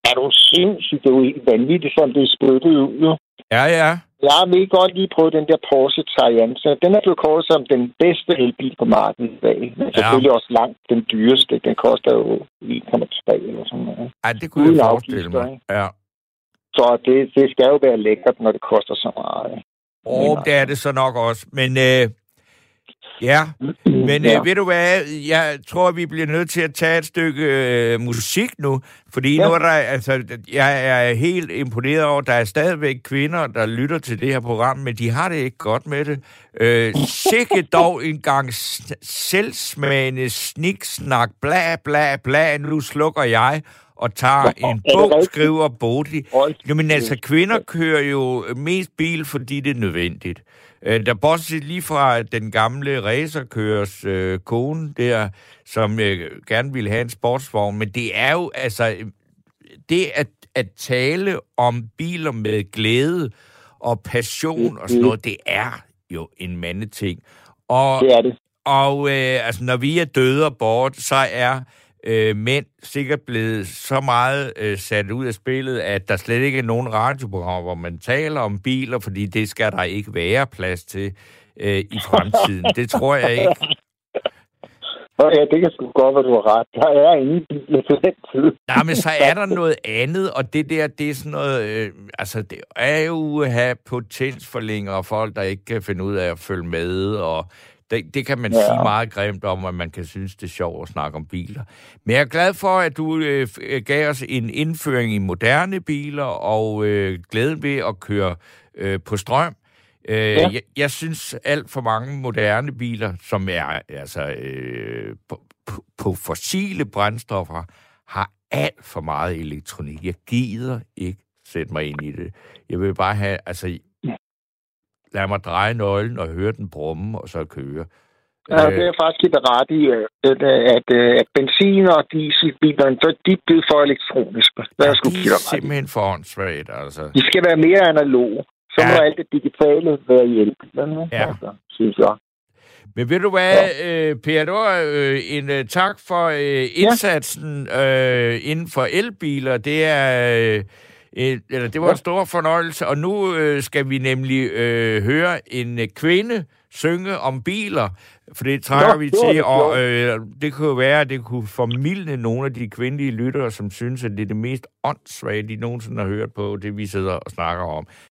Er du sindssygt? Det er jo vanvittigt, som det er spyttet ud, jo. Ja, ja. Jeg vil godt lige prøve den der Porsche Taycan. Så den er blevet kåret som den bedste elbil på markedet i dag. Men Ja. selvfølgelig også langt den dyreste. Den koster jo 1,3 eller sådan noget. Ej, det kunne Uden jeg forestille mig. ikke? Ja. Så det, det skal jo være lækkert, når det koster så meget. Og det er det så nok også. Men øh, ja, men ja. øh, ved du hvad, jeg tror, vi bliver nødt til at tage et stykke øh, musik nu, fordi ja. Nu er der, altså, jeg er helt imponeret over, at der er stadigvæk kvinder, der lytter til det her program, men de har det ikke godt med det. Øh, sikke [LAUGHS] dog en gang selvsmagende sniksnak, bla bla bla, nu slukker jeg og tager Nå, en bog, skriver Bodil. Jamen altså, kvinder kører jo mest bil, fordi det er nødvendigt. Øh, Der bortset lige fra den gamle racerkørers øh, kone der, som øh, gerne ville have en sportsvogn, men det er jo altså, det at, at tale om biler med glæde og passion og sådan noget, det er jo en mandeting. Og, Det er det. og øh, altså, når vi er døde og bort, så er øh, mænd sikkert blevet så meget øh, sat ud af spillet, at der slet ikke er nogen radioprogrammer, hvor man taler om biler, fordi det skal der ikke være plads til øh, i fremtiden. det tror jeg ikke. [LAUGHS] Og ja, det kan sgu godt være, du har ret. Der er ingen biler til den tid. [LAUGHS] Nej, men så er der noget andet, og det der, det er sådan noget, øh, altså det er jo at have potensforlænger og folk, der ikke kan finde ud af at følge med, og det, det kan man ja. Sige meget grimt om, at man kan synes, det er sjovt at snakke om biler. Men jeg er glad for, at du øh, f- gav os en indføring i moderne biler, og øh, glæden ved at køre øh, på strøm. Øh, ja. jeg, jeg synes alt for mange moderne biler, som er altså øh, på, på, på fossile brændstoffer, har alt for meget elektronik. Jeg gider ikke sætte mig ind i det. Jeg vil bare have, altså, lad mig dreje nøglen og høre den brumme, og så køre. Ja, det er faktisk helt ret i, at, at, at benzin- og dieselbilerne, de er blevet for elektroniske. Det er sgu de simpelthen for åndssvagt, altså. De skal være mere analoge. Så ja. må alt det digitale være elbilerne, ja. altså, synes jeg. Men ved du hvad, ja. øh, Per, det var øh, en uh, tak for øh, indsatsen ja. øh, inden for elbiler. Det er... Øh, et, eller det var ja. en stor fornøjelse, og nu øh, skal vi nemlig øh, høre en øh, kvinde synge om biler, for det trækker ja, vi til, det, og øh, det kunne jo være, at det kunne formidle nogle af de kvindelige lyttere, som synes, at det er det mest åndssvage, de nogensinde har hørt på, det vi sidder og snakker om.